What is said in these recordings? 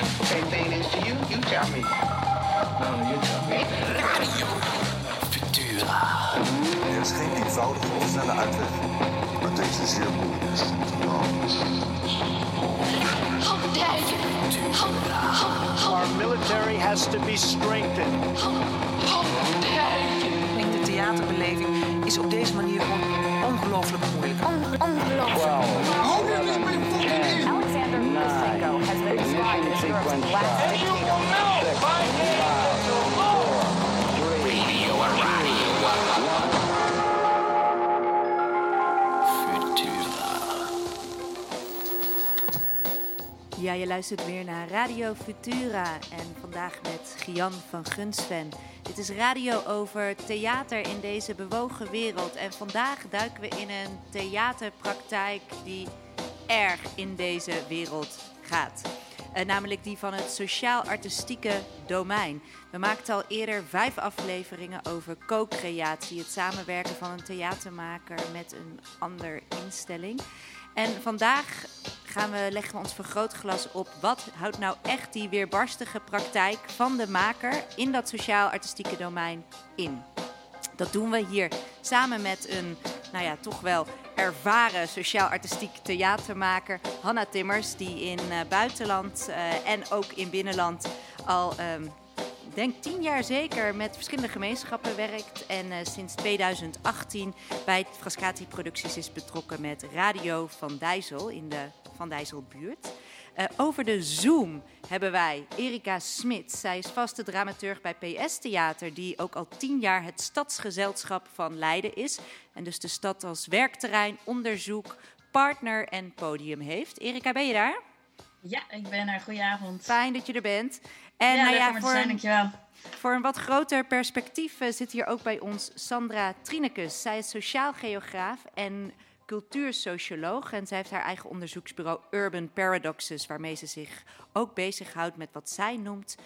same thing is to you? You tell me. No, you tell me. Radio Futura. Er is geen eenvoudige of snelle uitweg. Maar deze is zeer moeilijk. Our military has to be strengthened. Denk de theaterbeleving is op deze manier gewoon ongelooflijk moeilijk. Alexander Je luistert weer naar Radio Futura en vandaag met Gian van Gunsven. Dit is radio over theater in deze bewogen wereld. En vandaag duiken we in een theaterpraktijk die erg in deze wereld gaat. Eh, namelijk die van het sociaal-artistieke domein. We maakten al eerder vijf afleveringen over co-creatie, het samenwerken van een theatermaker met een ander instelling. En vandaag gaan we, leggen we ons vergrootglas op wat houdt nou echt die weerbarstige praktijk van de maker in dat sociaal-artistieke domein in. Dat doen we hier samen met een, nou ja, toch wel ervaren sociaal-artistiek theatermaker, Hanna Timmers, die in eh, buitenland eh, en ook in binnenland al, ehm, denk tien jaar zeker, met verschillende gemeenschappen werkt. En eh, sinds 2018 bij Frascati Producties is betrokken met Radio Van Dijssel in de Van Dijsselbuurt. Eh, over de Zoom hebben wij Erika Smit. Zij is vaste dramaturg bij PS Theater, die ook al tien jaar het stadsgezelschap van Leiden is. En dus de stad als werkterrein, onderzoek, partner en podium heeft. Erika, ben je daar? Ja, ik ben er. Goedenavond. Fijn dat je er bent. En ja, nou ja, voor, zijn, een, voor een wat groter perspectief eh, zit hier ook bij ons Sandra Trinekes. Zij is sociaal geograaf en cultuursocioloog. En zij heeft haar eigen onderzoeksbureau Urban Paradoxes, waarmee ze zich ook bezighoudt met wat zij noemt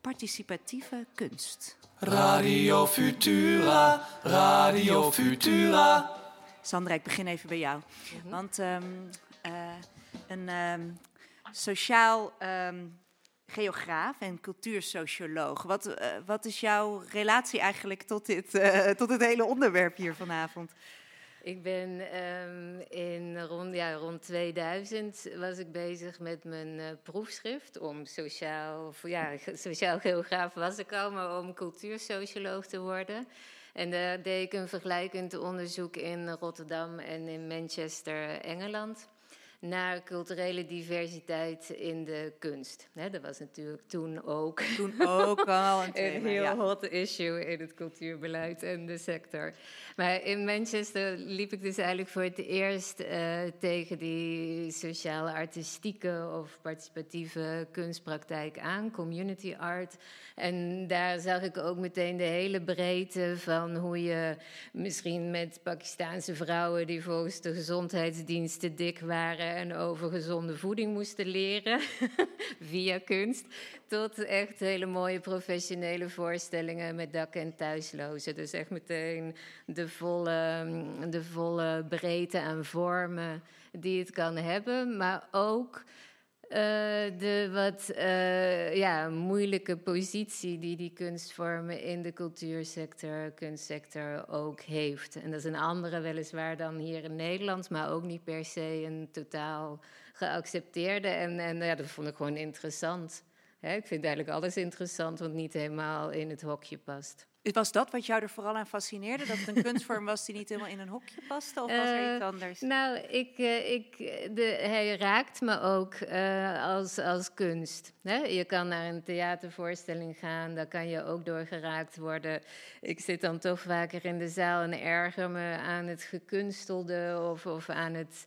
participatieve kunst. Radio Futura. Radio Futura. Sandra, ik begin even bij jou. Want ehm, eh, een ehm, sociaal ehm, geograaf en cultuursocioloog. Wat, eh, wat is jouw relatie eigenlijk tot, dit, eh, tot het hele onderwerp hier vanavond? Ik ben ehm, in rond, ja, rond 2000 was ik bezig met mijn eh, proefschrift om sociaal, ja, sociaal geograaf was ik al, maar om cultuursocioloog te worden. En daar deed ik een vergelijkend onderzoek in Rotterdam en in Manchester, Engeland. Naar culturele diversiteit in de kunst. Dat was natuurlijk toen ook Toen ook al een heel ja. hot issue in het cultuurbeleid en de sector. Maar in Manchester liep ik dus eigenlijk voor het eerst eh, tegen die sociale artistieke of participatieve kunstpraktijk aan, community art. En daar zag ik ook meteen de hele breedte van hoe je misschien met Pakistaanse vrouwen die volgens de gezondheidsdienst te dik waren en over gezonde voeding moesten leren via kunst, tot echt hele mooie professionele voorstellingen met dak- en thuislozen. Dus echt meteen de volle, de volle breedte aan vormen die het kan hebben, maar ook eh, de wat eh, ja, moeilijke positie die die kunstvormen in de cultuursector, kunstsector ook heeft. En dat is een andere weliswaar dan hier in Nederland, maar ook niet per se een totaal geaccepteerde. En, en ja, dat vond ik gewoon interessant. Ik vind eigenlijk alles interessant wat niet helemaal in het hokje past. Was dat wat jou er vooral aan fascineerde? Dat het een kunstvorm was die niet helemaal in een hokje paste? Of was er Eh, iets anders? Nou, ik, eh, ik, de, hij raakt me ook eh, als, als kunst. Hè? Je kan naar een theatervoorstelling gaan, daar kan je ook door geraakt worden. Ik zit dan toch vaker in de zaal en erger me aan het gekunstelde of, of aan het.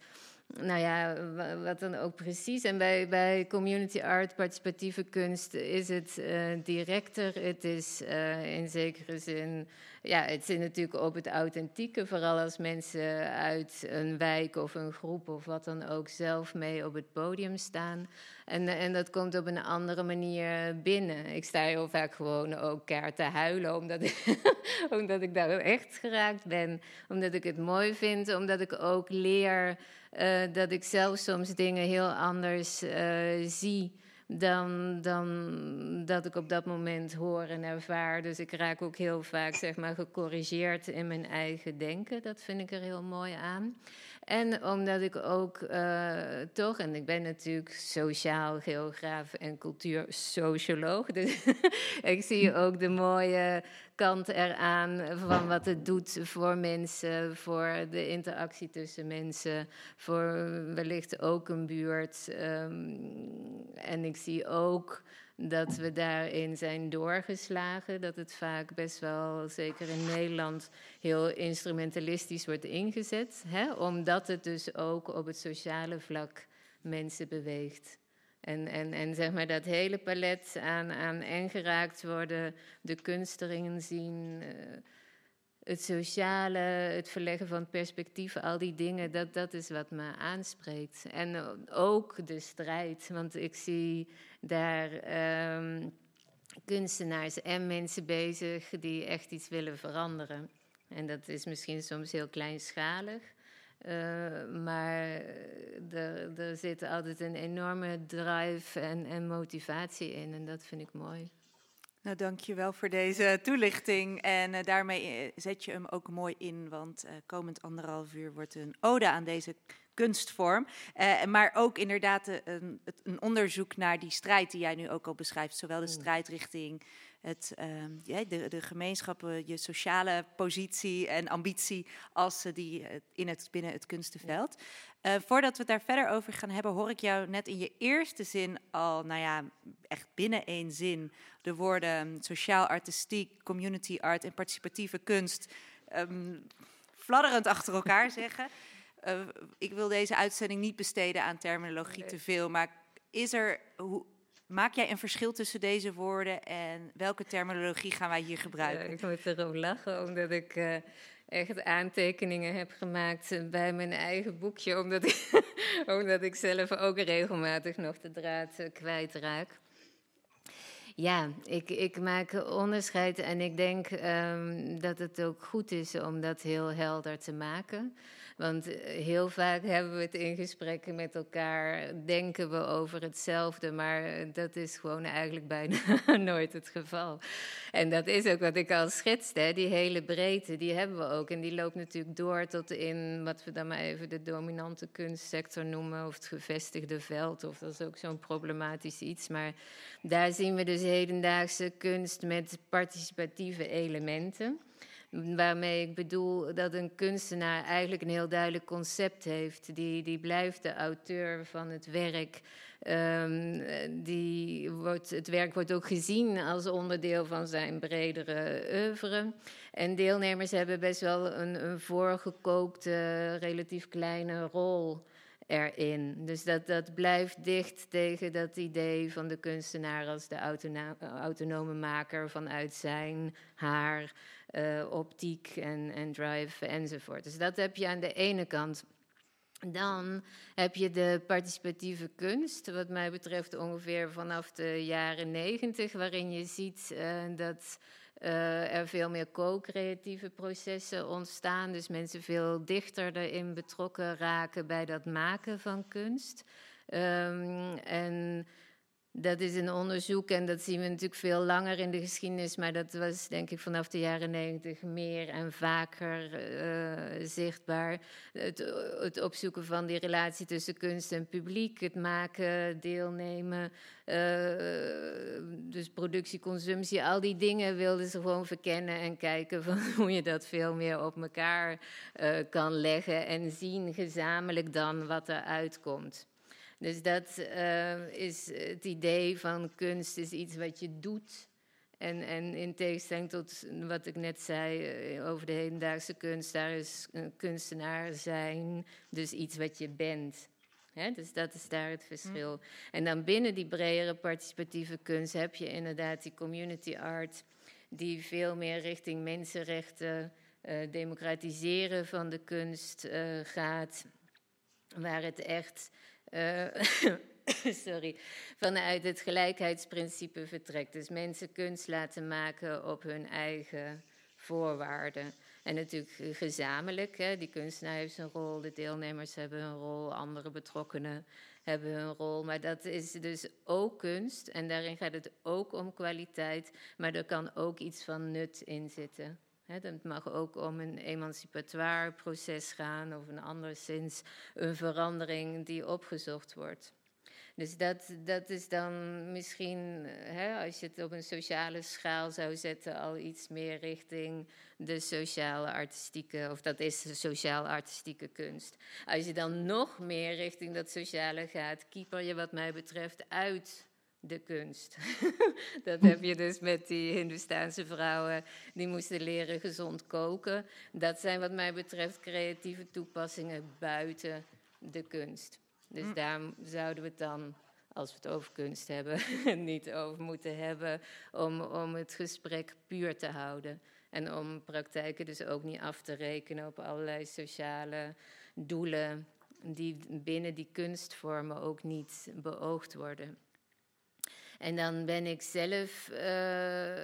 Nou ja, wa- wat dan ook precies. En bij, bij community art, participatieve kunst, is het eh, directer. Het is eh, in zekere zin, ja, het zit natuurlijk op het authentieke. Vooral als mensen uit een wijk of een groep of wat dan ook zelf mee op het podium staan. En, en dat komt op een andere manier binnen. Ik sta heel vaak gewoon ook keihard te huilen, omdat ik, omdat ik daar echt geraakt ben. Omdat ik het mooi vind, omdat ik ook leer eh, dat ik zelf soms dingen heel anders eh, zie. dan, dan dat ik op dat moment hoor en ervaar. Dus ik raak ook heel vaak zeg maar, gecorrigeerd in mijn eigen denken. Dat vind ik er heel mooi aan. En omdat ik ook uh, toch, en ik ben natuurlijk sociaal geograaf en cultuursocioloog, dus ik zie ook de mooie kant eraan van wat het doet voor mensen, voor de interactie tussen mensen, voor wellicht ook een buurt. Um, en ik zie ook dat we daarin zijn doorgeslagen. Dat het vaak best wel, zeker in Nederland, heel instrumentalistisch wordt ingezet. Hè? Omdat het dus ook op het sociale vlak mensen beweegt. En, en, en zeg maar dat hele palet aan, aan en worden, de kunst erin zien, uh, het sociale, het verleggen van perspectieven, al die dingen, dat, dat is wat me aanspreekt. En ook de strijd, want ik zie daar um, kunstenaars en mensen bezig die echt iets willen veranderen. En dat is misschien soms heel kleinschalig. Uh, maar er, er zit altijd een enorme drive en, en motivatie in. En dat vind ik mooi. Nou, dankjewel voor deze toelichting. En uh, daarmee zet je hem ook mooi in, want uh, komend anderhalf uur wordt een ode aan deze kunstvorm. Uh, maar ook inderdaad een, een, onderzoek naar die strijd die jij nu ook al beschrijft. Zowel de strijd richting het, uh, ja, de, de gemeenschappen, je sociale positie en ambitie als die in het, binnen het kunstenveld. Uh, voordat we het daar verder over gaan hebben, hoor ik jou net in je eerste zin al, nou ja, echt binnen één zin, de woorden sociaal, artistiek, community art en participatieve kunst um, fladderend achter elkaar zeggen. Uh, ik wil deze uitzending niet besteden aan terminologie nee. te veel, maar is er, hoe, maak jij een verschil tussen deze woorden en welke terminologie gaan wij hier gebruiken? Ja, ik moet erom lachen, omdat ik uh, echt aantekeningen heb gemaakt bij mijn eigen boekje, omdat ik, omdat ik zelf ook regelmatig nog de draad uh, kwijtraak. Ja, ik, ik maak onderscheid en ik denk um, dat het ook goed is om dat heel helder te maken. Want eh, heel vaak hebben we het in gesprekken met elkaar, denken we over hetzelfde, maar eh, dat is gewoon eigenlijk bijna nooit het geval. En dat is ook wat ik al schetste, die hele breedte, die hebben we ook. En die loopt natuurlijk door tot in wat we dan maar even de dominante kunstsector noemen, of het gevestigde veld, of dat is ook zo'n problematisch iets. Maar daar zien we dus hedendaagse kunst met participatieve elementen. Waarmee ik bedoel dat een kunstenaar eigenlijk een heel duidelijk concept heeft. Die, die blijft de auteur van het werk. Um, die wordt, het werk wordt ook gezien als onderdeel van zijn bredere oeuvre. En deelnemers hebben best wel een, een voorgekookte, relatief kleine rol erin. Dus dat, dat blijft dicht tegen dat idee van de kunstenaar als de autonome maker vanuit zijn, haar uh, optiek en, en drive enzovoort. Dus dat heb je aan de ene kant. Dan heb je de participatieve kunst, wat mij betreft ongeveer vanaf de jaren negentig, waarin je ziet uh, dat uh, er veel meer co-creatieve processen ontstaan. Dus mensen veel dichter erin betrokken raken bij dat maken van kunst. Um, en dat is een onderzoek en dat zien we natuurlijk veel langer in de geschiedenis, maar dat was denk ik vanaf de jaren negentig meer en vaker uh, zichtbaar. Het, het, opzoeken van die relatie tussen kunst en publiek, het maken, deelnemen, uh, dus productie, consumptie, al die dingen wilden ze gewoon verkennen en kijken van hoe je dat veel meer op elkaar uh, kan leggen en zien gezamenlijk dan wat er uitkomt. Dus dat uh, is het idee van kunst is iets wat je doet. En, en in tegenstelling tot wat ik net zei uh, over de hedendaagse kunst, daar is een kunstenaar zijn, dus iets wat je bent. He, dus dat is daar het verschil. Mm. En dan binnen die bredere participatieve kunst heb je inderdaad die community art, die veel meer richting mensenrechten, uh, democratiseren van de kunst uh, gaat, waar het echt uh, sorry, vanuit het gelijkheidsprincipe vertrekt. Dus mensen kunst laten maken op hun eigen voorwaarden. En natuurlijk gezamenlijk. Hè. Die kunstenaar heeft zijn rol, de deelnemers hebben hun rol, andere betrokkenen hebben hun rol. Maar dat is dus ook kunst. En daarin gaat het ook om kwaliteit. Maar er kan ook iets van nut in zitten. Het mag ook om een emancipatoire proces gaan of een anderszins een verandering die opgezocht wordt. Dus dat, dat is dan misschien, hè, als je het op een sociale schaal zou zetten, al iets meer richting de sociale artistieke, of dat is de sociaal-artistieke kunst. Als je dan nog meer richting dat sociale gaat, keeper je wat mij betreft uit de kunst. dat heb je dus met die Hindoestaanse vrouwen die moesten leren gezond koken. Dat zijn wat mij betreft creatieve toepassingen buiten de kunst. Dus mm. daar zouden we het dan, als we het over kunst hebben, niet over moeten hebben om, om het gesprek puur te houden. En om praktijken dus ook niet af te rekenen op allerlei sociale doelen die binnen die kunstvormen ook niet beoogd worden. En dan ben ik zelf, uh,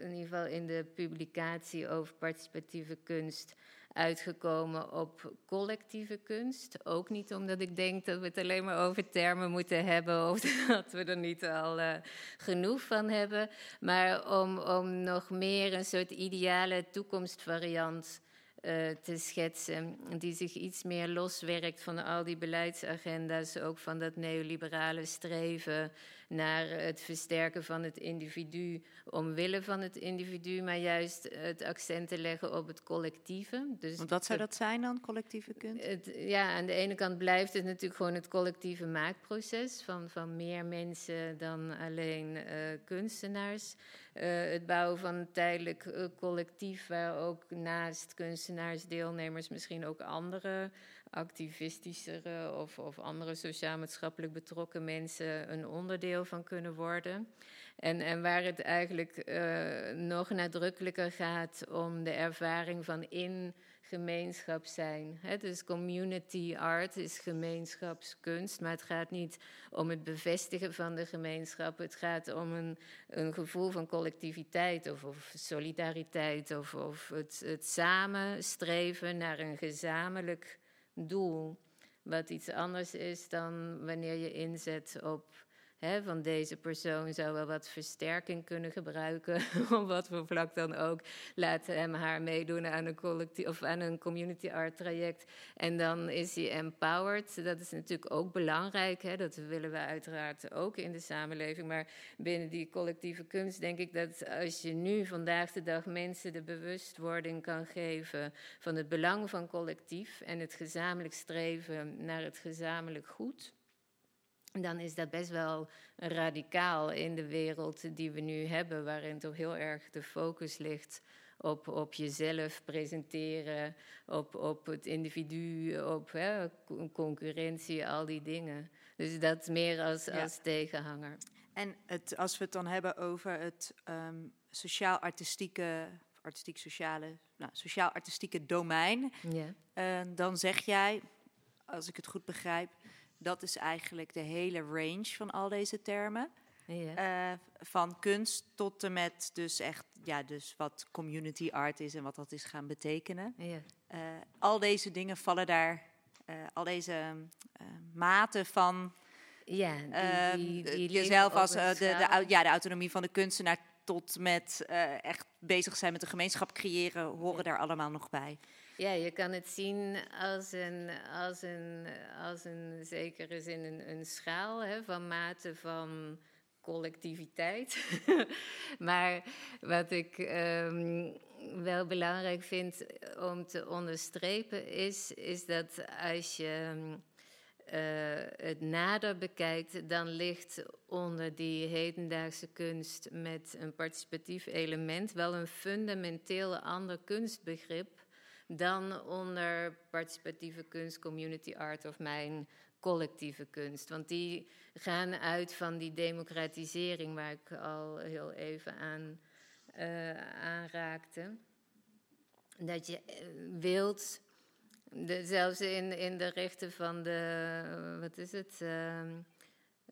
in ieder geval in de publicatie over participatieve kunst, uitgekomen op collectieve kunst. Ook niet omdat ik denk dat we het alleen maar over termen moeten hebben of dat we er niet al uh, genoeg van hebben, maar om, om nog meer een soort ideale toekomstvariant uh, te schetsen, die zich iets meer loswerkt van al die beleidsagenda's, ook van dat neoliberale streven naar het versterken van het individu omwille van het individu, maar juist het accent te leggen op het collectieve. Dus Want wat zou dat zijn dan, collectieve kunst? Het, ja, aan de ene kant blijft het natuurlijk gewoon het collectieve maakproces van, van meer mensen dan alleen uh, kunstenaars. Uh, het bouwen van een tijdelijk uh, collectief waar ook naast kunstenaars, deelnemers misschien ook andere activistischere of, of andere sociaal-maatschappelijk betrokken mensen een onderdeel van kunnen worden. En, en waar het eigenlijk uh, nog nadrukkelijker gaat om de ervaring van in gemeenschap zijn. Hè? Dus community art is gemeenschapskunst, maar het gaat niet om het bevestigen van de gemeenschap. Het gaat om een, een gevoel van collectiviteit of, of solidariteit of, of het, het samen streven naar een gezamenlijk doel. Wat iets anders is dan wanneer je inzet op van deze persoon zou wel wat versterking kunnen gebruiken, op wat voor vlak dan ook. Laat hem haar meedoen aan een, collectief, of aan een community art traject. En dan is hij empowered. Dat is natuurlijk ook belangrijk. Dat willen we uiteraard ook in de samenleving. Maar binnen die collectieve kunst denk ik dat als je nu vandaag de dag mensen de bewustwording kan geven van het belang van collectief en het gezamenlijk streven naar het gezamenlijk goed dan is dat best wel radicaal in de wereld die we nu hebben, waarin toch heel erg de focus ligt op, op jezelf presenteren, op, op het individu, op hè, concurrentie, al die dingen. Dus dat meer als, als tegenhanger. En het, als we het dan hebben over het um, sociaal-artistieke, artistiek-sociale, nou, sociaal-artistieke domein, ja. uh, dan zeg jij, als ik het goed begrijp, dat is eigenlijk de hele range van al deze termen. Ja. Uh, van kunst tot en met dus echt, ja, dus wat community art is en wat dat is gaan betekenen. Ja. Uh, al deze dingen vallen daar, uh, al deze maten van ja, die, die, die jezelf als de, de, ja, de autonomie van de kunstenaar tot met echt bezig zijn met de gemeenschap creëren, horen daar allemaal nog bij. Ja, je kan het zien als een, als een, als een zekere zin een, een schaal hè, van mate van collectiviteit. maar wat ik um, wel belangrijk vind om te onderstrepen is, is dat als je uh, het nader bekijkt, dan ligt onder die hedendaagse kunst met een participatief element wel een fundamenteel ander kunstbegrip dan onder participatieve kunst, community art of mijn collectieve kunst. Want die gaan uit van die democratisering waar ik al heel even aan uh, aanraakte. Dat je eh, wilt, de, zelfs in, in de rechten van de, wat is het, uh,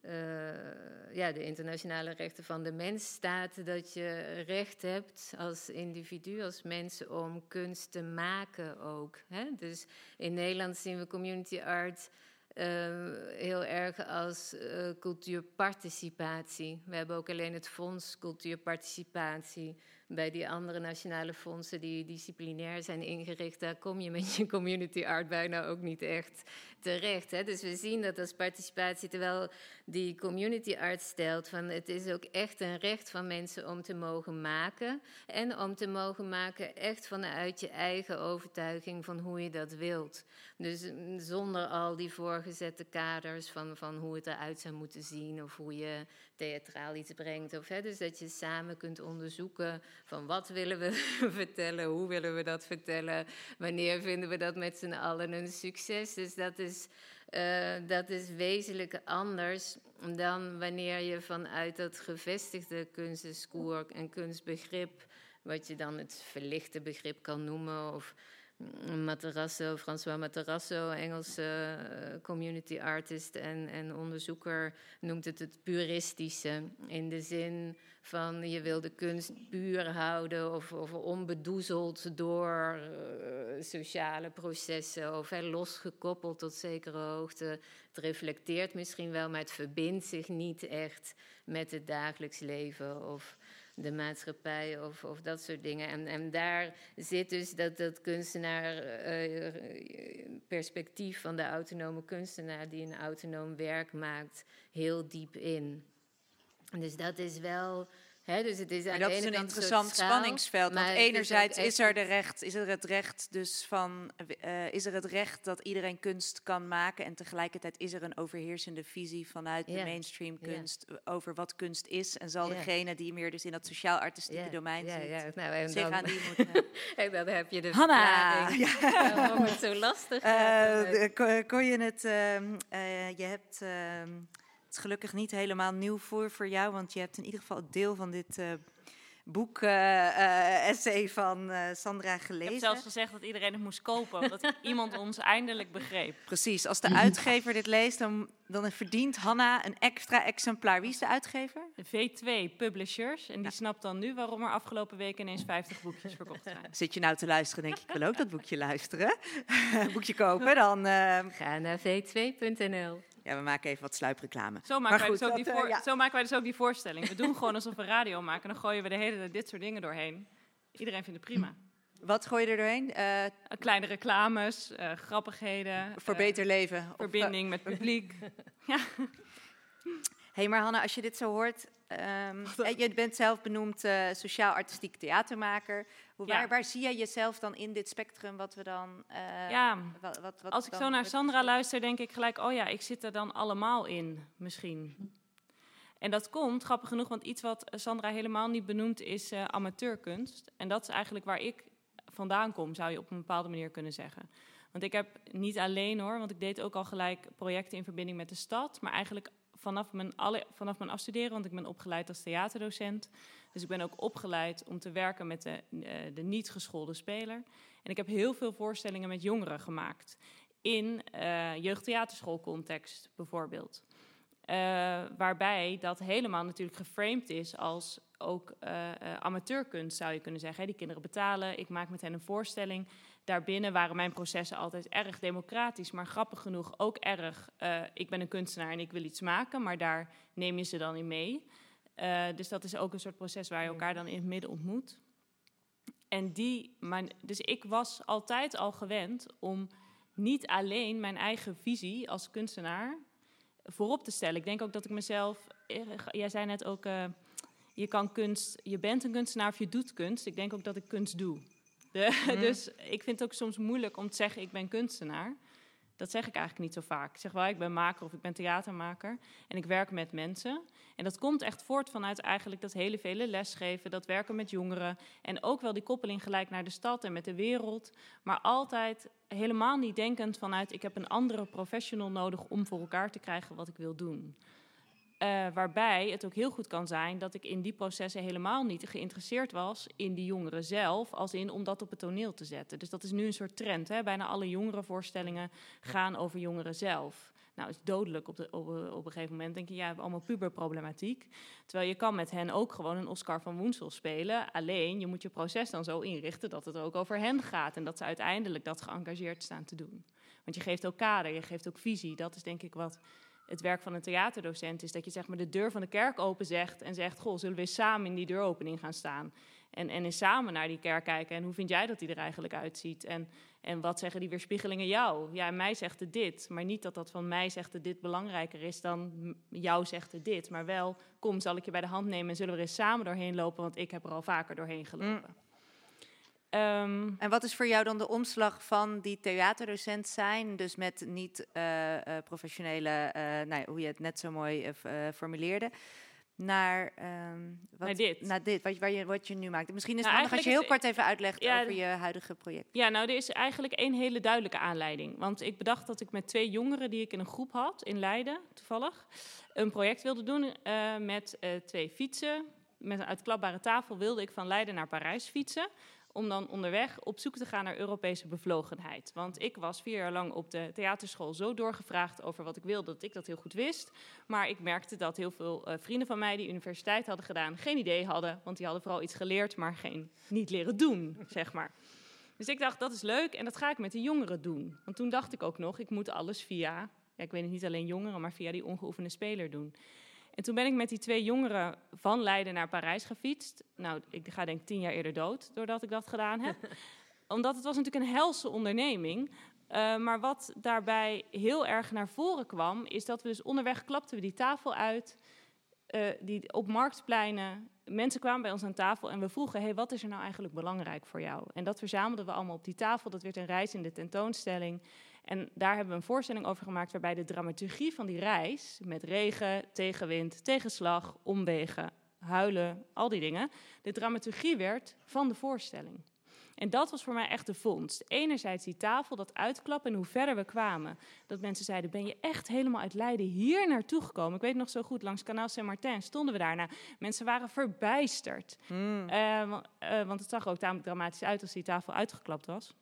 uh, ja, de internationale rechten van de mens staat dat je recht hebt als individu, als mens, om kunst te maken ook. Hè? Dus in Nederland zien we community art uh, heel erg als uh, cultuurparticipatie. We hebben ook alleen het Fonds Cultuurparticipatie bij die andere nationale fondsen die disciplinair zijn ingericht, daar kom je met je community art bijna ook niet echt terecht. Hè? Dus we zien dat als participatie, terwijl die community art stelt van het is ook echt een recht van mensen om te mogen maken. En om te mogen maken echt vanuit je eigen overtuiging van hoe je dat wilt. Dus zonder al die voorgezette kaders van, van hoe het eruit zou moeten zien of hoe je theatraal iets brengt. Of, hè, dus dat je samen kunt onderzoeken van wat willen we vertellen, hoe willen we dat vertellen, wanneer vinden we dat met z'n allen een succes. Dus dat is, uh, dat is wezenlijk anders dan wanneer je vanuit dat gevestigde kunstdiscours en kunstbegrip, wat je dan het verlichte begrip kan noemen, of Materasso, François Materasso, Engelse uh, community artist en, en onderzoeker, noemt het het puristische. In de zin van je wil de kunst puur houden of, of onbedoezeld door uh, sociale processen of losgekoppeld tot zekere hoogte. Het reflecteert misschien wel, maar het verbindt zich niet echt met het dagelijks leven of de maatschappij of, of dat soort dingen. En, en daar zit dus dat, dat kunstenaar uh, perspectief van de autonome kunstenaar die een autonoom werk maakt heel diep in. Dus dat is wel dus het is aan dat is een interessant spanningsveld. Want enerzijds is, er de recht, is er het recht dus van uh, is er het recht dat iedereen kunst kan maken en tegelijkertijd is er een overheersende visie vanuit de mainstream kunst over wat kunst is en zal degene die meer dus in dat sociaal artistieke domein zit nou, en zich dan, aan die moeten. en dan heb je de Hanna, ja. waarom het zo lastig uh, kon, kon, je het? Uh, je hebt. Het is gelukkig niet helemaal nieuw voor, voor jou, want je hebt in ieder geval het deel van dit uh, boek, uh, essay van Sandra gelezen. Ik heb zelfs gezegd dat iedereen het moest kopen, omdat iemand ons eindelijk begreep. Precies, als de uitgever dit leest, dan, dan verdient Hanna een extra exemplaar. Wie is de uitgever? V2 Publishers. En die snapt dan nu waarom er afgelopen week ineens 50 boekjes verkocht zijn. Zit je nou te luisteren, denk ik, ik wil ook dat boekje luisteren. boekje kopen, dan... Ga naar v2.nl. Ja, we maken even wat sluipreclame. Zo maken, wij, dus ook die eh, zo maken wij dus ook die voorstelling. We doen gewoon alsof we radio maken. Dan gooien we de hele tijd dit soort dingen doorheen. Iedereen vindt het prima. Wat gooi je er doorheen? Uh, Kleine reclames, uh, grappigheden. Voor beter leven. Verbinding met publiek. ja. hey, maar Hanna, als je dit zo hoort... Um, je bent zelf benoemd sociaal-artistiek theatermaker. Hoe, waar, waar, zie jij jezelf dan in dit spectrum wat we dan... Uh, ja, wat, wat, wat als ik zo naar Sandra luister, denk ik gelijk... oh ja, ik zit er dan allemaal in, misschien. En dat komt, grappig genoeg, want iets wat Sandra helemaal niet benoemt... is uh, amateurkunst. En dat is eigenlijk waar ik vandaan kom, zou je op een bepaalde manier kunnen zeggen. Want ik heb niet alleen hoor, want ik deed ook al gelijk projecten in verbinding met de stad... maar eigenlijk vanaf mijn, alle, vanaf mijn afstuderen, want ik ben opgeleid als theaterdocent... Dus ik ben ook opgeleid om te werken met de, uh, de niet geschoolde speler. En ik heb heel veel voorstellingen met jongeren gemaakt. In uh, jeugdtheaterschoolcontext bijvoorbeeld. Uh, waarbij dat helemaal natuurlijk geframed is als ook amateurkunst, zou je kunnen zeggen. Die kinderen betalen, ik maak met hen een voorstelling. Daarbinnen waren mijn processen altijd erg democratisch, maar grappig genoeg ook erg. ik ben een kunstenaar en ik wil iets maken, maar daar neem je ze dan in mee. Uh, dus dat is ook een soort proces waar je elkaar dan in het midden ontmoet. En die, mijn, dus ik was altijd al gewend om niet alleen mijn eigen visie als kunstenaar voorop te stellen. Ik denk ook dat ik mezelf, eh, jij zei net ook, uh, je kan kunst, je bent een kunstenaar of je doet kunst. Ik denk ook dat ik kunst doe. De, mm. Dus ik vind het ook soms moeilijk om te zeggen ik ben kunstenaar. Dat zeg ik eigenlijk niet zo vaak. Ik zeg wel, ik ben maker of ik ben theatermaker. En ik werk met mensen. En dat komt echt voort vanuit eigenlijk dat hele vele lesgeven, dat werken met jongeren. En ook wel die koppeling gelijk naar de stad en met de wereld. Maar altijd helemaal niet denkend vanuit, ik heb een andere professional nodig om voor elkaar te krijgen wat ik wil doen. Uh, waarbij het ook heel goed kan zijn dat ik in die processen helemaal niet geïnteresseerd was in die jongeren zelf, als in om dat op het toneel te zetten. Dus dat is nu een soort trend. Hè? Bijna alle jongerenvoorstellingen gaan over jongeren zelf. Nou, is dodelijk op, de, op, op een gegeven moment. denk je, ja, we hebben allemaal puberproblematiek. Terwijl je kan met hen ook gewoon een Oscar van Woensel spelen. Alleen, je moet je proces dan zo inrichten dat het ook over hen gaat. En dat ze uiteindelijk dat geëngageerd staan te doen. Want je geeft ook kader, je geeft ook visie. Dat is denk ik wat het werk van een theaterdocent is. Dat je zeg maar de deur van de kerk open zegt en zegt... goh, zullen we samen in die deuropening gaan staan? En, en eens samen naar die kerk kijken. En hoe vind jij dat die er eigenlijk uitziet? En, en wat zeggen die weerspiegelingen jou? Ja, mij zegt het dit. Maar niet dat dat van mij zegt het dit belangrijker is dan jou zegt het dit. Maar wel, kom, zal ik je bij de hand nemen en zullen we er eens samen doorheen lopen? Want ik heb er al vaker doorheen gelopen. Um, en wat is voor jou dan de omslag van die theaterdocent zijn? Dus met niet uh, uh, professionele, uh, nou, hoe je het net zo mooi formuleerde naar, um, wat, naar dit. Naar dit, wat, waar je, wat je nu maakt. Misschien is het nou, handig als je heel kort even uitlegt ja, over je huidige project. Ja, nou, er is eigenlijk één hele duidelijke aanleiding. Want ik bedacht dat ik met twee jongeren die ik in een groep had, in Leiden toevallig, een project wilde doen met twee fietsen. Met een uitklapbare tafel wilde ik van Leiden naar Parijs fietsen om dan onderweg op zoek te gaan naar Europese bevlogenheid. Want ik was vier jaar lang op de theaterschool zo doorgevraagd over wat ik wilde dat ik dat heel goed wist. Maar ik merkte dat heel veel uh, vrienden van mij die universiteit hadden gedaan geen idee hadden, want die hadden vooral iets geleerd, maar geen niet leren doen, zeg maar. Dus ik dacht, dat is leuk en dat ga ik met de jongeren doen. Want toen dacht ik ook nog, ik moet alles via, ja, ik weet het niet alleen jongeren, maar via die ongeoefende speler doen. En toen ben ik met die twee jongeren van Leiden naar Parijs gefietst. Nou, ik ga denk tien jaar eerder dood doordat ik dat gedaan heb. Omdat het was natuurlijk een helse onderneming. Uh, maar wat daarbij heel erg naar voren kwam, is dat we dus onderweg klapten we die tafel uit. Uh, die, op marktpleinen, mensen kwamen bij ons aan tafel en we vroegen: hey, wat is er nou eigenlijk belangrijk voor jou? En dat verzamelden we allemaal op die tafel. Dat werd een reis in de tentoonstelling. En daar hebben we een voorstelling over gemaakt waarbij de dramaturgie van die reis, met regen, tegenwind, tegenslag, omwegen, huilen, al die dingen, de dramaturgie werd van de voorstelling. En dat was voor mij echt de vondst. Enerzijds die tafel, dat uitklappen en hoe verder we kwamen. Dat mensen zeiden, ben je echt helemaal uit Leiden hier naartoe gekomen? Ik weet nog zo goed, langs Kanaal Saint-Martin stonden we daarna. Mensen waren verbijsterd. Mm. Uh, uh, want het zag ook tamelijk dramatisch uit als die tafel uitgeklapt was.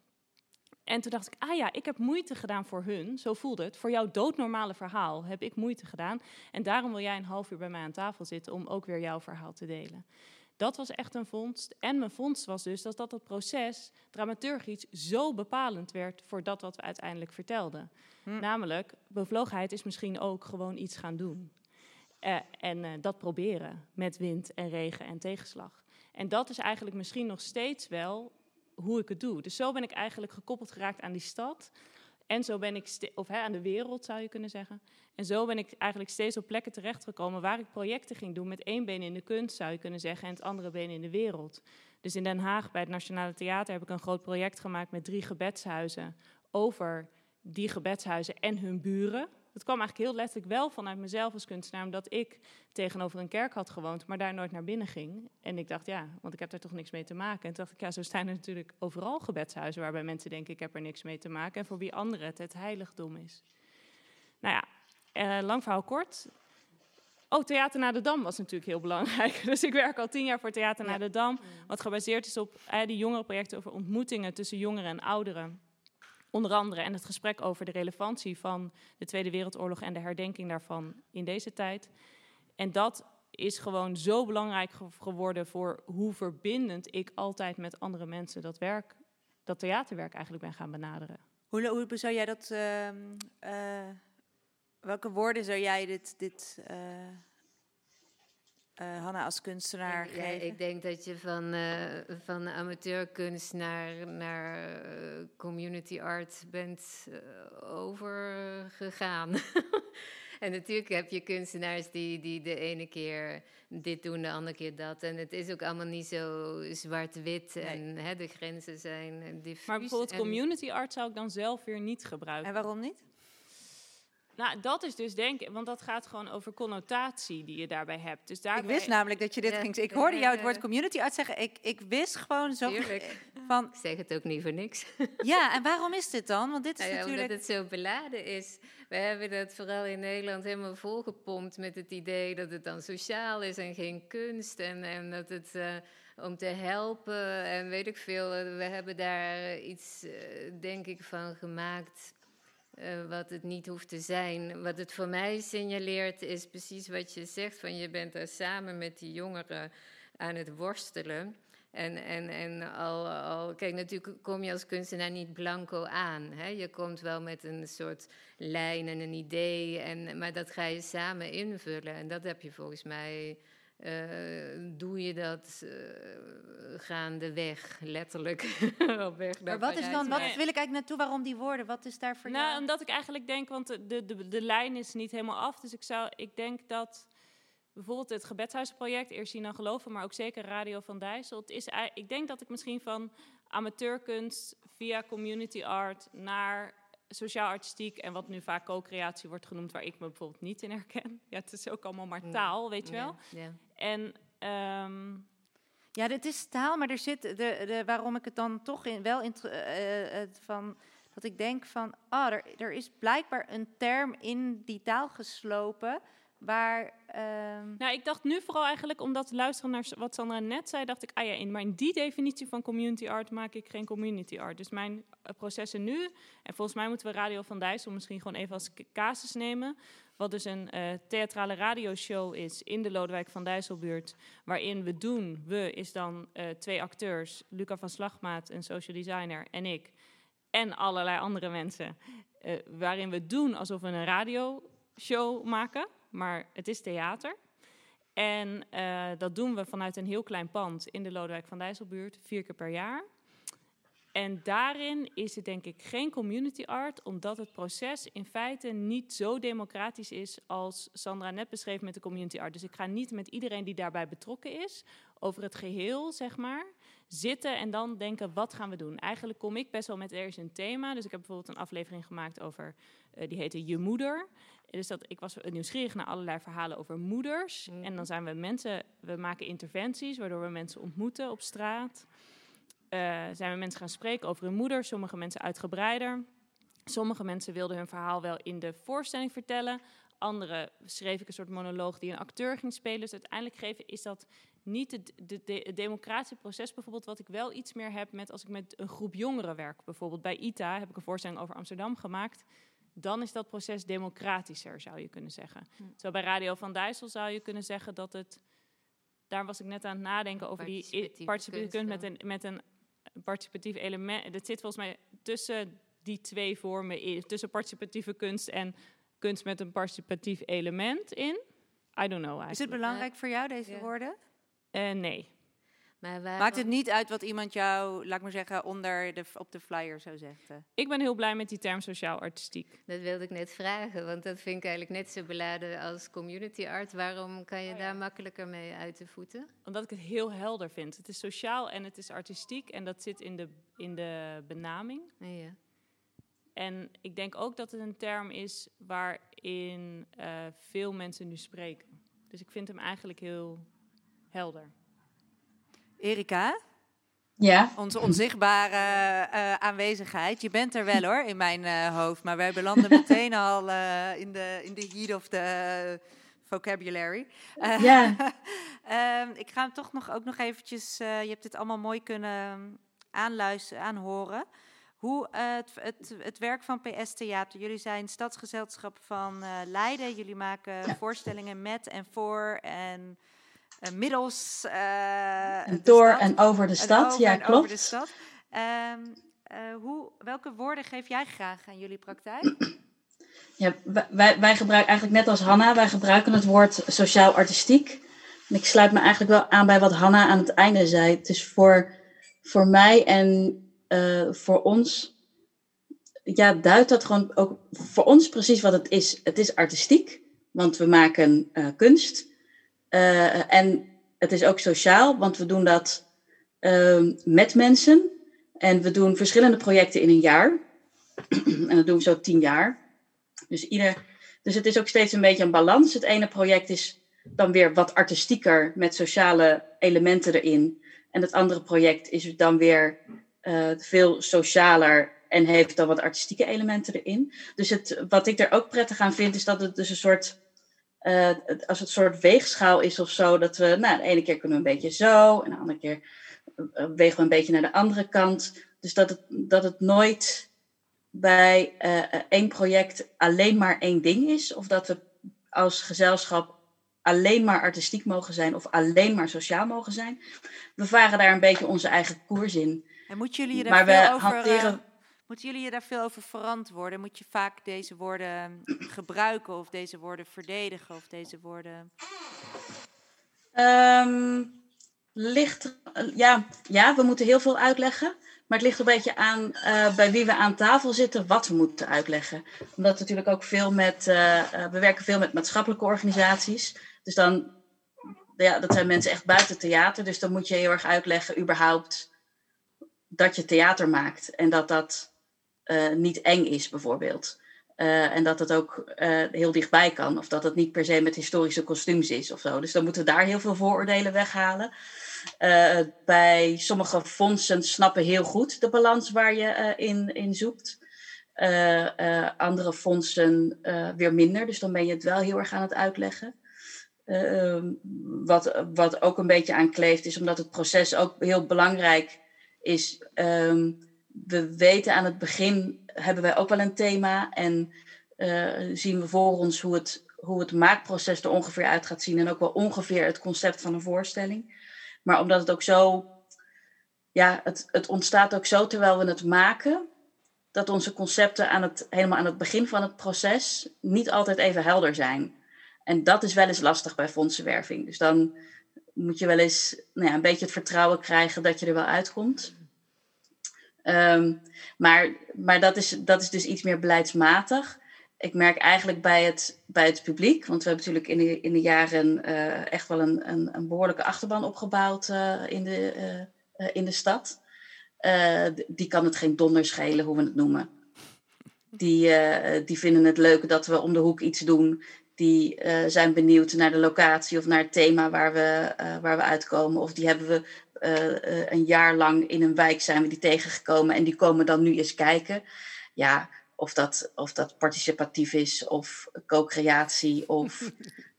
En toen dacht ik, ah ja, ik heb moeite gedaan voor hun, zo voelde het. Voor jouw doodnormale verhaal heb ik moeite gedaan. En daarom wil jij een half uur bij mij aan tafel zitten om ook weer jouw verhaal te delen. Dat was echt een vondst. En mijn vondst was dus dat dat, dat proces dramaturgisch zo bepalend werd voor dat wat we uiteindelijk vertelden. Hm. Namelijk, bevlogenheid is misschien ook gewoon iets gaan doen. Uh, en uh, dat proberen met wind en regen en tegenslag. En dat is eigenlijk misschien nog steeds wel hoe ik het doe. Dus zo ben ik eigenlijk gekoppeld geraakt aan die stad. En zo ben ik, of hè, aan de wereld zou je kunnen zeggen. En zo ben ik eigenlijk steeds op plekken terechtgekomen waar ik projecten ging doen met één been in de kunst, zou je kunnen zeggen, en het andere been in de wereld. Dus in Den Haag bij het Nationale Theater heb ik een groot project gemaakt met drie gebedshuizen over die gebedshuizen en hun buren. Dat kwam eigenlijk heel letterlijk wel vanuit mezelf als kunstenaar, omdat ik tegenover een kerk had gewoond, maar daar nooit naar binnen ging. En ik dacht, ja, want ik heb daar toch niks mee te maken. En toen dacht ik, ja, zo staan er natuurlijk overal gebedshuizen waarbij mensen denken, ik heb er niks mee te maken. En voor wie anderen het het heiligdom is. Nou ja, eh, lang verhaal kort. Oh, Theater naar de Dam was natuurlijk heel belangrijk. Dus ik werk al tien jaar voor Theater naar de Dam. Wat gebaseerd is op eh, die jongere projecten over ontmoetingen tussen jongeren en ouderen. Onder andere en het gesprek over de relevantie van de Tweede Wereldoorlog en de herdenking daarvan in deze tijd. En dat is gewoon zo belangrijk geworden voor hoe verbindend ik altijd met andere mensen dat werk, dat theaterwerk eigenlijk ben gaan benaderen. Hoe, hoe zou jij dat, uh, uh, welke woorden zou jij dit, dit uh, uh, Hanna als kunstenaar? Ja, ik denk dat je van, uh, van amateurkunst naar, naar uh, community art bent overgegaan. en natuurlijk heb je kunstenaars die, die de ene keer dit doen, de andere keer dat. En het is ook allemaal niet zo zwart-wit nee. en hè, de grenzen zijn diffuus. Maar bijvoorbeeld en... community art zou ik dan zelf weer niet gebruiken. En waarom niet? Nou, dat is dus denk ik, want dat gaat gewoon over connotatie die je daarbij hebt. Dus daarbij... Ik wist namelijk dat je dit ja, ging Ik hoorde jou het woord community art zeggen. Ik, ik wist gewoon zo van. Ik zeg het ook niet voor niks. Ja, en waarom is dit dan? Want dit is nou ja, natuurlijk. Omdat het zo beladen is. We hebben dat vooral in Nederland helemaal volgepompt met het idee dat het dan sociaal is en geen kunst. En, en dat het. Uh, om te helpen en weet ik veel. We hebben daar iets, uh, denk ik, van gemaakt uh, wat het niet hoeft te zijn. Wat het voor mij signaleert is precies wat je zegt: van je bent er samen met die jongeren aan het worstelen. En, en, en al, al, kijk, natuurlijk kom je als kunstenaar niet blanco aan. Hè? Je komt wel met een soort lijn en een idee, en, maar dat ga je samen invullen. En dat heb je volgens mij, doe je dat uh, gaandeweg, letterlijk. op weg maar wat is dan, wat wil ik eigenlijk naartoe, waarom die woorden? Wat is daar voor nou, jou? omdat ik eigenlijk denk, want de, de, de lijn is niet helemaal af. Dus ik, zou, ik denk dat bijvoorbeeld het gebedshuisproject, eerst zien dan geloven, maar ook zeker Radio van Dijssel. Het is, ik denk dat ik misschien van amateurkunst via community art naar sociaal artistiek en wat nu vaak co-creatie wordt genoemd, waar ik me bijvoorbeeld niet in herken. Ja, het is ook allemaal maar taal, weet je wel. Ja, En um, ja, dit is taal, maar er zit de, de, waarom ik het dan toch in, wel in, uh, uh, van dat ik denk van, ah, er, er is blijkbaar een term in die taal geslopen Waar, um... Nou, ik dacht nu vooral eigenlijk, omdat luisteren naar wat Sandra net zei, dacht ik, ah ja, in, maar in die definitie van community art maak ik geen community art. Dus mijn uh, processen nu, en volgens mij moeten we Radio van Dijssel misschien gewoon even als casus nemen, wat dus een uh, theatrale radioshow is in de Lodewijk van Dijsselbuurt, waarin we doen, we is dan uh, twee acteurs, Luca van Slagmaat, een social designer, en ik, en allerlei andere mensen, waarin we doen alsof we een radioshow maken maar het is theater. En uh, dat doen we vanuit een heel klein pand in de Lodewijk van Dijsselbuurt, vier keer per jaar. En daarin is het denk ik geen community art, omdat het proces in feite niet zo democratisch is als Sandra net beschreef met de community art. Dus ik ga niet met iedereen die daarbij betrokken is, over het geheel, zeg maar, zitten en dan denken, wat gaan we doen? Eigenlijk kom ik best wel met ergens een thema. Dus ik heb bijvoorbeeld een aflevering gemaakt over, uh, die heette Je Moeder. Dus dat, ik was nieuwsgierig naar allerlei verhalen over moeders. En dan mhm. zijn we mensen, we maken interventies waardoor we mensen ontmoeten op straat. Uh, zijn we mensen gaan spreken over hun moeder, sommige mensen uitgebreider. Sommige mensen wilden hun verhaal wel in de voorstelling vertellen. Anderen schreef ik een soort monoloog die een acteur ging spelen. Dus uiteindelijk geven is dat niet het de, de, democratische proces bijvoorbeeld... wat ik wel iets meer heb met als ik met een groep jongeren werk. Bijvoorbeeld bij ITA heb ik een voorstelling over Amsterdam gemaakt dan is dat proces democratischer, zou je kunnen zeggen. Hm. Zo bij Radio van Dijssel zou je kunnen zeggen dat het... Daar was ik net aan het nadenken over die participatieve kunst met een, met een participatief element. Dat zit volgens mij tussen die twee vormen, tussen participatieve kunst en kunst met een participatief element in. I don't know eigenlijk. Is het belangrijk voor jou, deze woorden? Uh, nee. Maar Maakt het niet uit wat iemand jou, laat ik maar zeggen, onder de, op de flyer zou zetten? Ik ben heel blij met die term sociaal-artistiek. Dat wilde ik net vragen, want dat vind ik eigenlijk net zo beladen als community art. Waarom kan je oh daar makkelijker mee uit de voeten? Omdat ik het heel helder vind. Het is sociaal en het is artistiek en dat zit in de, in de benaming. Oh ja. En ik denk ook dat het een term is waarin uh, veel mensen nu spreken. Dus ik vind hem eigenlijk heel helder. Erika? Ja? Onze onzichtbare uh, aanwezigheid. Je bent er wel hoor, in mijn uh, hoofd. Maar wij belanden meteen al uh, in, de, in de heat of the vocabulary. ja. Ehm, ik ga hem toch nog, ook nog eventjes... je hebt dit allemaal mooi kunnen aanluisteren, aanhoren. Hoe het, het, het werk van PS Theater. Jullie zijn stadsgezelschap van Leiden. Jullie maken ja. voorstellingen met en voor en... Uh, middels. Uh, door en over de stad, ja, klopt. Over de stad. Uh, hoe, welke woorden geef jij graag aan jullie praktijk? Ja, wij, wij gebruiken eigenlijk net als Hanna, wij gebruiken het woord sociaal-artistiek. En ik sluit me eigenlijk wel aan bij wat Hanna aan het einde zei. Het is voor, voor mij en voor ons, ja, duidt dat gewoon ook voor ons precies wat het is. Het is artistiek, want we maken kunst. Uh, en het is ook sociaal, want we doen dat uh, met mensen. En we doen verschillende projecten in een jaar. en dat doen we zo tien jaar. Dus, ieder, dus het is ook steeds een beetje een balans. Het ene project is dan weer wat artistieker met sociale elementen erin. En het andere project is dan weer uh, veel socialer en heeft dan wat artistieke elementen erin. Dus het, wat ik er ook prettig aan vind, is dat het dus een soort uh, als het een soort weegschaal is of zo, dat we, nou, de ene keer kunnen we een beetje zo, en de andere keer uh, wegen we een beetje naar de andere kant. Dus dat het, dat het nooit bij uh, één project alleen maar één ding is, of dat we als gezelschap alleen maar artistiek mogen zijn of alleen maar sociaal mogen zijn. We varen daar een beetje onze eigen koers in. En moeten jullie daar maar veel we over, hanteren... moeten jullie je daar veel over verantwoorden? Moet je vaak deze woorden gebruiken of deze woorden verdedigen of deze woorden... Um, ligt, ja, ja, we moeten heel veel uitleggen. Maar het ligt een beetje aan uh, bij wie we aan tafel zitten, wat we moeten uitleggen. Omdat natuurlijk ook veel met, uh, we werken veel met maatschappelijke organisaties. Dus dan, ja, dat zijn mensen echt buiten theater. Dus dan moet je heel erg uitleggen, überhaupt, dat je theater maakt. En dat dat niet eng is, bijvoorbeeld. en dat het ook heel dichtbij kan. Of dat het niet per se met historische kostuums is of zo. Dus dan moeten we daar heel veel vooroordelen weghalen. Bij sommige fondsen snappen heel goed de balans waar je in, in zoekt. Andere fondsen weer minder, dus dan ben je het wel heel erg aan het uitleggen. Ehm, wat, wat ook een beetje aan kleeft, is omdat het proces ook heel belangrijk is. Um, we weten aan het begin, hebben wij ook wel een thema en zien we voor ons hoe het, hoe het maakproces er ongeveer uit gaat zien en ook wel ongeveer het concept van een voorstelling. Maar omdat het ook zo, ja, het, het ontstaat ook zo terwijl we het maken, dat onze concepten aan het, helemaal aan het begin van het proces niet altijd even helder zijn. En dat is wel eens lastig bij fondsenwerving. Dus dan moet je wel eens nou ja, een beetje het vertrouwen krijgen dat je er wel uitkomt. Um, maar maar dat, is, dat is dus iets meer beleidsmatig. Ik merk eigenlijk bij het, bij het publiek, want we hebben natuurlijk in de, in de jaren uh, echt wel een, een, een, behoorlijke achterban opgebouwd uh, in, de, uh, in de stad. die kan het geen donder schelen hoe we het noemen. Die, die vinden het leuk dat we om de hoek iets doen. Die zijn benieuwd naar de locatie of naar het thema waar we, waar we uitkomen. Of die hebben we een jaar lang in een wijk zijn we die tegengekomen en die komen dan nu eens kijken. Ja, of dat, of dat participatief is, of co-creatie, of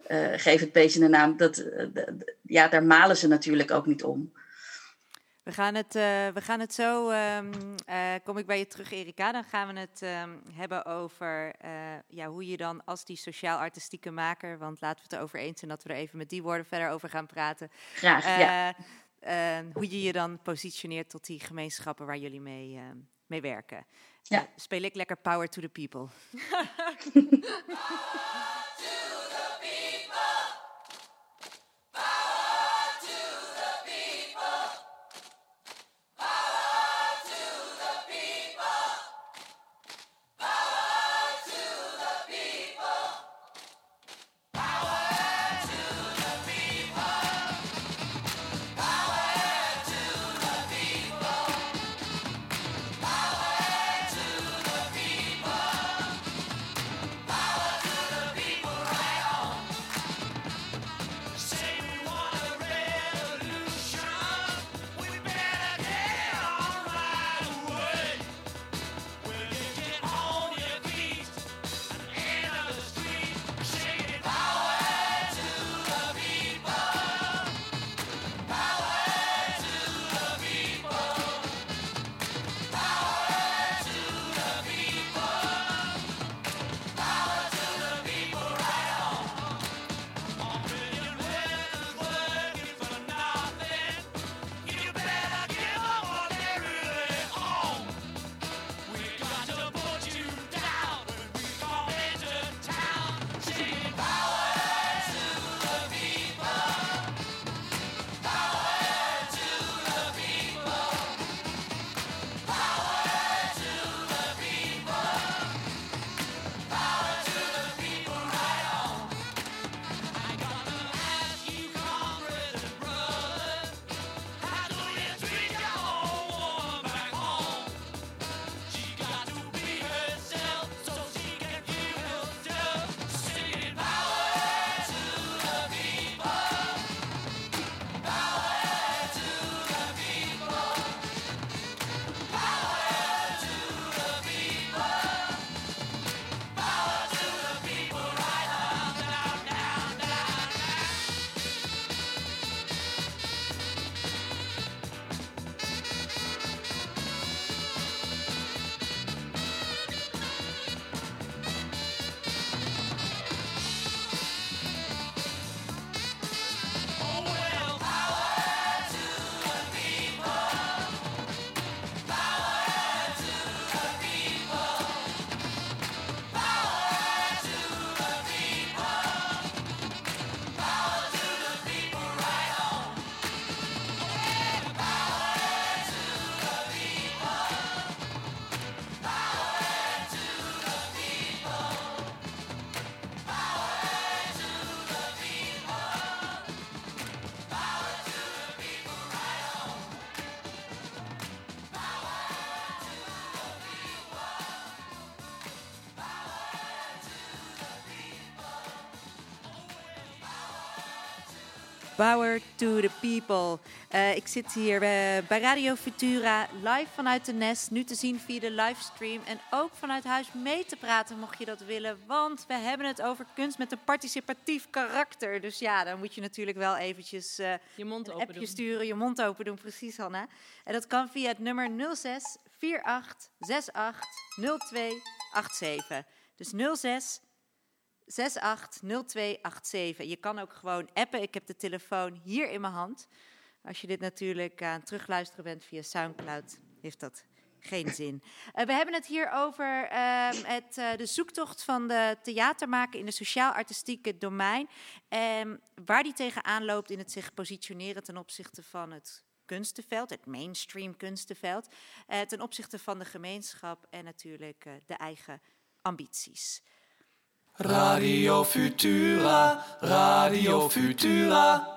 uh, geef het beestje een naam. Dat, ja, daar malen ze natuurlijk ook niet om. We gaan het, uh, we gaan het zo, um, kom ik bij je terug Erika, dan gaan we het um, hebben over ja, hoe je dan als die sociaal-artistieke maker, want laten we het erover eens zijn dat we er even met die woorden verder over gaan praten. Graag, ja. Eh, hoe je je dan positioneert tot die gemeenschappen waar jullie mee, eh, mee werken. Ja. Eh, speel ik lekker Power to the People. power to the people. Power Uh, ik zit hier uh, bij Radio Futura live vanuit de Nest. Nu te zien via de livestream. En ook vanuit huis mee te praten, mocht je dat willen. Want we hebben het over kunst met een participatief karakter. Dus ja, dan moet je natuurlijk wel eventjes uh, je mond open appje doen. sturen, je mond open doen. Precies, Hanna. En dat kan via het nummer 06 48 68 02 87. Dus 06 680287. Je kan ook gewoon appen. Ik heb de telefoon hier in mijn hand. Als je dit natuurlijk aan het terugluisteren bent via Soundcloud, heeft dat geen zin. Uh, we hebben het hier over uh, het, uh, de zoektocht van de theatermaker in de sociaal-artistieke domein. En waar die tegenaan loopt in het zich positioneren ten opzichte van het kunstenveld, het mainstream kunstenveld. ten opzichte van de gemeenschap en natuurlijk de eigen ambities. Radio Futura, Radio Futura.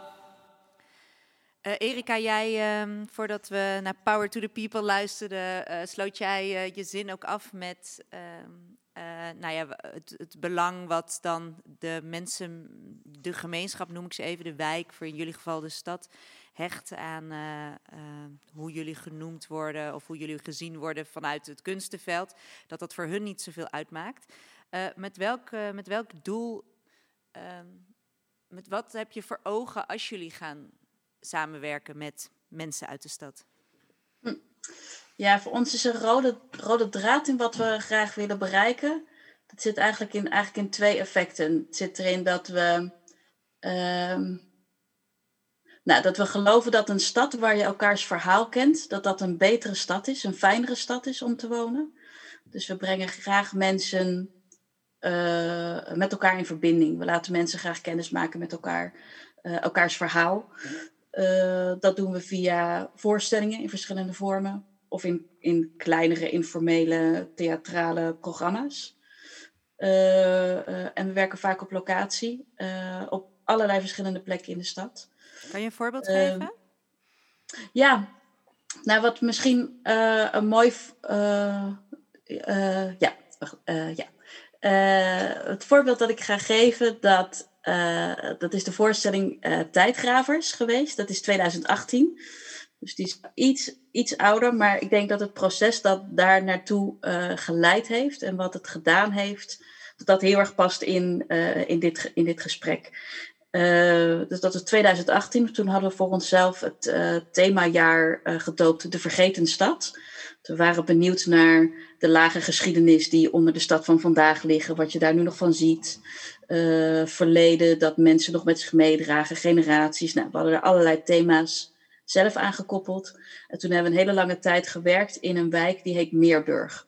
Uh, Erika, jij, uh, voordat we naar Power to the People luisterden, uh, sloot jij je zin ook af met ehm, nou ja, het, het, belang wat dan de mensen, de gemeenschap noem ik ze even, de wijk, voor in jullie geval de stad, hecht aan hoe jullie genoemd worden of hoe jullie gezien worden vanuit het kunstenveld. Dat dat voor hun niet zoveel uitmaakt. Uh, met, welk, uh, met welk doel, uh, met wat heb je voor ogen als jullie gaan samenwerken met mensen uit de stad? Hm. Ja, voor ons is een rode, rode draad in wat we graag willen bereiken. Dat zit eigenlijk in, eigenlijk in twee effecten. Het zit erin dat we, ehm, nou, dat we geloven dat een stad waar je elkaars verhaal kent, dat dat een betere stad is, een fijnere stad is om te wonen. Dus we brengen graag mensen uh, met elkaar in verbinding. We laten mensen graag kennis maken met elkaar, uh, elkaars verhaal. Uh, dat doen we via voorstellingen in verschillende vormen of in, in kleinere informele theatrale programma's. en we werken vaak op locatie, op allerlei verschillende plekken in de stad. Kan je een voorbeeld geven? Ja, nou wat misschien een mooi. ja, ja. Uh, het voorbeeld dat ik ga geven, dat, uh, dat is de voorstelling uh, Tijdgravers geweest. Dat is 2018. Dus die is iets, iets ouder, maar ik denk dat het proces dat daar naartoe geleid heeft en wat het gedaan heeft, dat dat heel erg past in, in, dit, in dit gesprek. dus dat is 2018. Toen hadden we voor onszelf het themajaar gedoopt De Vergeten Stad. We waren benieuwd naar de lage geschiedenis die onder de stad van vandaag liggen, wat je daar nu nog van ziet. Uh, verleden dat mensen nog met zich meedragen, generaties. Nou, we hadden er allerlei thema's zelf aangekoppeld. En toen hebben we een hele lange tijd gewerkt in een wijk die heet Meerburg.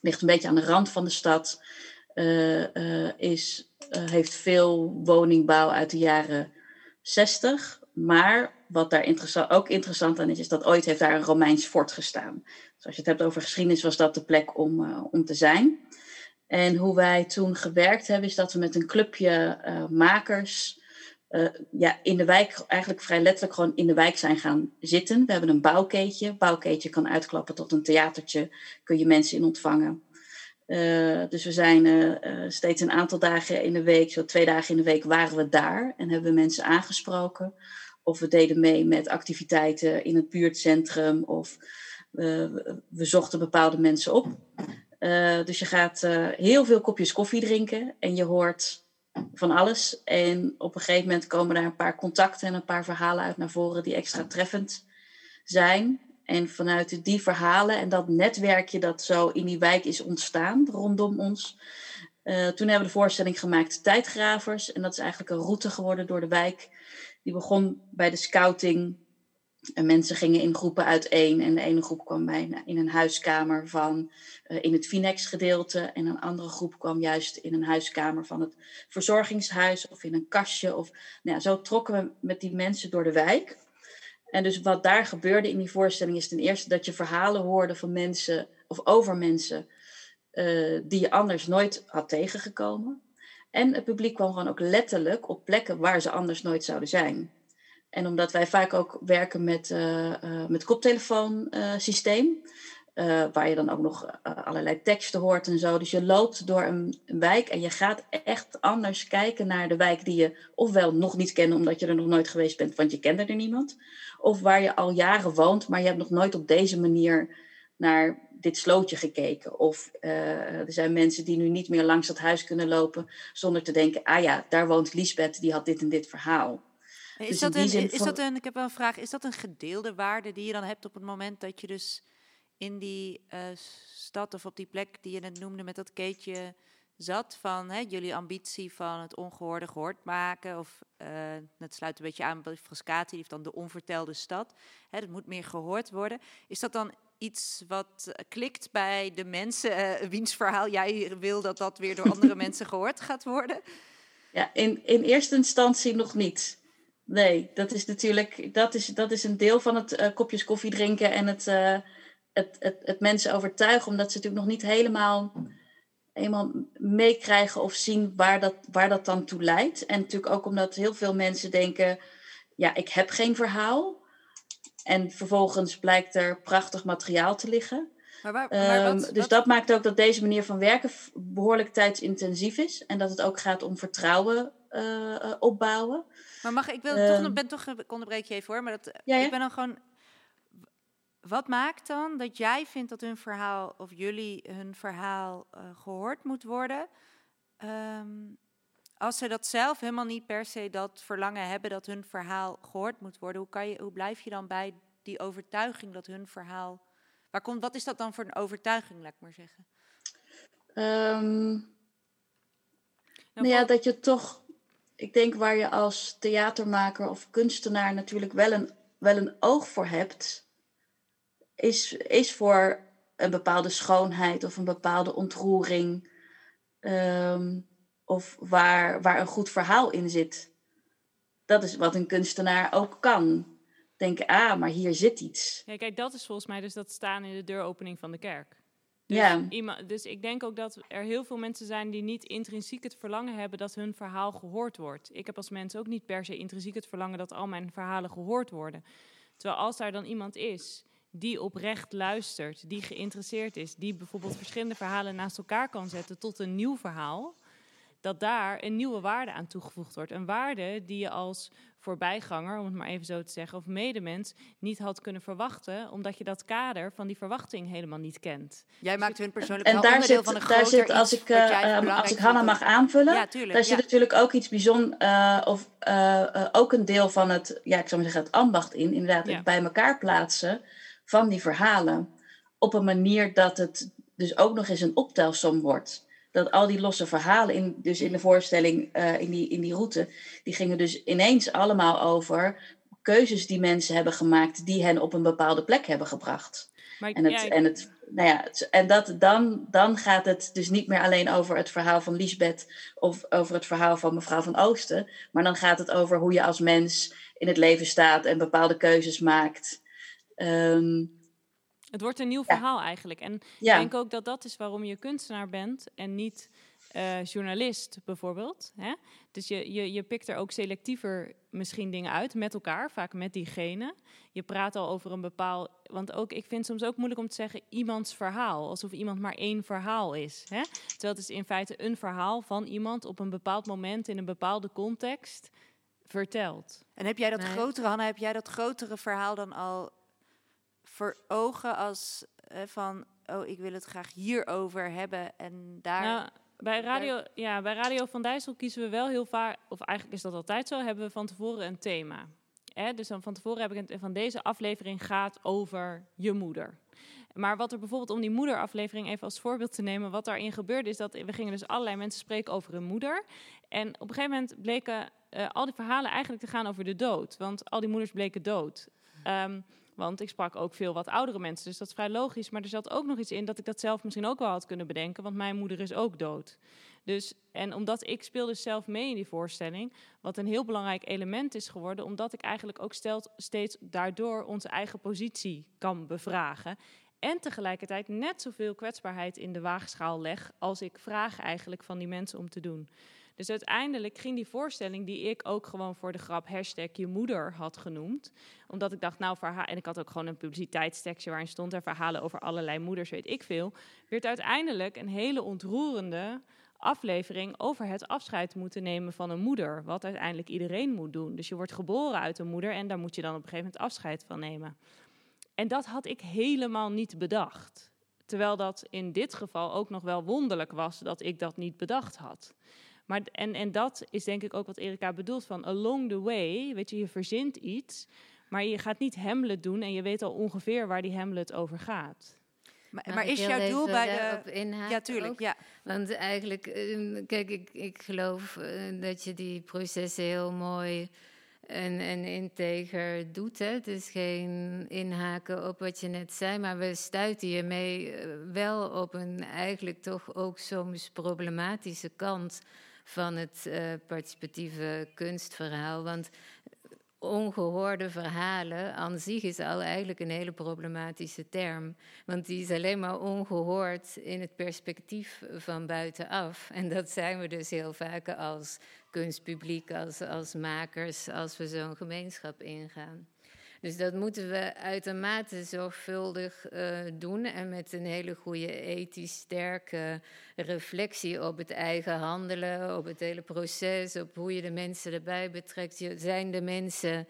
Ligt een beetje aan de rand van de stad. Uh, uh, is, heeft veel woningbouw uit de jaren 60. Maar wat daar ook interessant aan is, is dat ooit heeft daar een Romeins fort gestaan. Als je het hebt over geschiedenis, was dat de plek om, uh, om te zijn. En hoe wij toen gewerkt hebben, is dat we met een clubje uh, makers uh, ja, in de wijk, eigenlijk vrij letterlijk gewoon in de wijk zijn gaan zitten. We hebben een bouwkeetje. Bouwkeetje kan uitklappen tot een theatertje, kun je mensen in ontvangen. dus we zijn steeds een aantal dagen in de week, zo twee dagen in de week, waren we daar en hebben we mensen aangesproken. Of we deden mee met activiteiten in het buurtcentrum. Of we zochten bepaalde mensen op. Uh, dus je gaat uh, heel veel kopjes koffie drinken. En je hoort van alles. En op een gegeven moment komen daar een paar contacten en een paar verhalen uit naar voren die extra treffend zijn. En vanuit die verhalen en dat netwerkje dat zo in die wijk is ontstaan rondom ons. toen hebben we de voorstelling gemaakt Tijdgravers. En dat is eigenlijk een route geworden door de wijk die begon bij de scouting. En mensen gingen in groepen uiteen. En de ene groep kwam bij, in een huiskamer van uh, in het Finex-gedeelte. En een andere groep kwam juist in een huiskamer van het verzorgingshuis of in een kastje. Of, nou ja, zo trokken we met die mensen door de wijk. En dus wat daar gebeurde in die voorstelling is ten eerste dat je verhalen hoorde van mensen of over mensen uh, die je anders nooit had tegengekomen. En het publiek kwam gewoon ook letterlijk op plekken waar ze anders nooit zouden zijn. En omdat wij vaak ook werken met, uh, uh, met koptelefoonsysteem, Uh, waar je dan ook nog allerlei teksten hoort en zo. Dus je loopt door een, wijk en je gaat echt anders kijken naar de wijk die je ofwel nog niet kende omdat je er nog nooit geweest bent, want je kende er niemand. Of waar je al jaren woont, maar je hebt nog nooit op deze manier naar dit slootje gekeken. Of er zijn mensen die nu niet meer langs dat huis kunnen lopen zonder te denken, ah ja, daar woont Lisbeth, die had dit en dit verhaal. Is, dus dat een, is dat een, ik heb wel een vraag, is dat een gedeelde waarde die je dan hebt op het moment dat je dus in die uh, stad of op die plek die je net noemde met dat keetje zat van hè, jullie ambitie van het ongehoorde gehoord maken of uh, het sluit een beetje aan bij Frascati, die heeft dan de onvertelde stad. Hè, dat moet meer gehoord worden. Is dat dan iets wat klikt bij de mensen, uh, wiens verhaal jij wil dat dat weer door andere mensen gehoord gaat worden? Ja, in, in eerste instantie nog niet. Nee, dat is natuurlijk dat is, dat is een deel van het uh, kopjes koffie drinken en het, uh, het, het, het, mensen overtuigen, omdat ze natuurlijk nog niet helemaal, helemaal meekrijgen of zien waar dat, waar dat dan toe leidt. En natuurlijk ook omdat heel veel mensen denken, ja, ik heb geen verhaal. En vervolgens blijkt er prachtig materiaal te liggen. Maar waar, maar wat, um, dus wat... dat maakt ook dat deze manier van werken behoorlijk tijdsintensief is. En dat het ook gaat om vertrouwen uh, opbouwen. Maar mag ik wil toch, ben toch, ik onderbreek je even hoor, maar dat, ja, ja. ik ben dan gewoon. Wat maakt dan dat jij vindt dat hun verhaal of jullie hun verhaal uh, gehoord moet worden? Um, als ze dat zelf helemaal niet per se dat verlangen hebben dat hun verhaal gehoord moet worden, hoe, kan je, hoe blijf je dan bij die overtuiging dat hun verhaal. Waar komt, wat is dat dan voor een overtuiging, laat ik maar zeggen? Um, nou, ja, dat je toch ik denk waar je als theatermaker of kunstenaar natuurlijk wel een, wel een oog voor hebt, is, is voor een bepaalde schoonheid of een bepaalde ontroering. Um, of waar, waar een goed verhaal in zit. Dat is wat een kunstenaar ook kan. Denken, ah, maar hier zit iets. Kijk, dat is volgens mij dus dat staan in de deuropening van de kerk. Dus, ja. iemand, dus ik denk ook dat er heel veel mensen zijn die niet intrinsiek het verlangen hebben dat hun verhaal gehoord wordt. Ik heb als mens ook niet per se intrinsiek het verlangen dat al mijn verhalen gehoord worden. Terwijl als daar dan iemand is die oprecht luistert, die geïnteresseerd is, die bijvoorbeeld verschillende verhalen naast elkaar kan zetten tot een nieuw verhaal, dat daar een nieuwe waarde aan toegevoegd wordt. Een waarde die je als voorbijganger, om het maar even zo te zeggen, of medemens niet had kunnen verwachten, omdat je dat kader van die verwachting helemaal niet kent. Jij dus maakt hun persoonlijk en daar zit, van een daar zit, als ik, uh, als ik Hanna mag aanvullen, ja, tuurlijk, daar ja. zit natuurlijk ook iets bijzonders, uh, of uh, ook een deel van het, ja, ik zou maar zeggen, het ambacht in, inderdaad, ja. het bij elkaar plaatsen van die verhalen. Op een manier dat het dus ook nog eens een optelsom wordt dat al die losse verhalen, in, dus in de voorstelling, uh, in, die, in die route, die gingen dus ineens allemaal over keuzes die mensen hebben gemaakt die hen op een bepaalde plek hebben gebracht. Maar, en, het, ja, ik... en, het, nou ja, en dat, dan, dan gaat het dus niet meer alleen over het verhaal van Lisbeth of over het verhaal van mevrouw van Oosten, maar dan gaat het over hoe je als mens in het leven staat en bepaalde keuzes maakt. Um, het wordt een nieuw ja. verhaal eigenlijk. En ja. ik denk ook dat dat is waarom je kunstenaar bent en niet uh, journalist bijvoorbeeld. Hè? Dus je, je, je pikt er ook selectiever misschien dingen uit met elkaar, vaak met diegene. Je praat al over een bepaald. Want ook, ik vind het soms ook moeilijk om te zeggen iemands verhaal. Alsof iemand maar één verhaal is. Hè? Terwijl het is in feite een verhaal van iemand op een bepaald moment in een bepaalde context vertelt. En heb jij dat nee. grotere, Hanna, heb jij dat grotere verhaal dan al voor ogen als uh, van, oh, ik wil het graag hierover hebben en daar. Nou, bij radio, ja, bij radio van Dijssel kiezen we wel heel vaak, of eigenlijk is dat altijd zo, hebben we van tevoren een thema. Hè? Dus dan van tevoren heb ik een, van deze aflevering gaat over je moeder. Maar wat er bijvoorbeeld om die moederaflevering even als voorbeeld te nemen, wat daarin gebeurde, is dat we gingen dus allerlei mensen spreken over hun moeder. En op een gegeven moment bleken uh, al die verhalen eigenlijk te gaan over de dood. Want al die moeders bleken dood. Um, want ik sprak ook veel wat oudere mensen, dus dat is vrij logisch. Maar er zat ook nog iets in dat ik dat zelf misschien ook wel had kunnen bedenken, want mijn moeder is ook dood. Dus, en omdat ik speelde zelf mee in die voorstelling, wat een heel belangrijk element is geworden, omdat ik eigenlijk ook steeds daardoor onze eigen positie kan bevragen. En tegelijkertijd net zoveel kwetsbaarheid in de waagschaal leg als ik vraag eigenlijk van die mensen om te doen. Dus uiteindelijk ging die voorstelling, die ik ook gewoon voor de grap hashtag je moeder had genoemd. Omdat ik dacht, nou, verhaal. En ik had ook gewoon een publiciteitstekstje waarin stond er verhalen over allerlei moeders, weet ik veel. Werd uiteindelijk een hele ontroerende aflevering over het afscheid moeten nemen van een moeder. Wat uiteindelijk iedereen moet doen. Dus je wordt geboren uit een moeder en daar moet je dan op een gegeven moment afscheid van nemen. En dat had ik helemaal niet bedacht. Terwijl dat in dit geval ook nog wel wonderlijk was dat ik dat niet bedacht had. Maar, en, en dat is denk ik ook wat Erika bedoelt van along the way, weet je, je verzint iets, maar je gaat niet Hamlet doen en je weet al ongeveer waar die Hamlet over gaat. Maar, maar is jouw doel bij de... Ja, tuurlijk, ja. Want eigenlijk, ehm, kijk, ik, ik geloof eh, dat je die processen heel mooi en, en integer doet. Hè. Het is geen inhaken op wat je net zei, maar we stuiten hiermee eh, wel op een eigenlijk toch ook soms problematische kant van het uh, participatieve kunstverhaal. Want ongehoorde verhalen aan zich is al eigenlijk een hele problematische term. Want die is alleen maar ongehoord in het perspectief van buitenaf. En dat zijn we dus heel vaak als kunstpubliek, als, als makers, als we zo'n gemeenschap ingaan. Dus dat moeten we uitermate zorgvuldig uh, doen en met een hele goede ethisch sterke reflectie op het eigen handelen, op het hele proces, op hoe je de mensen erbij betrekt. Zijn de mensen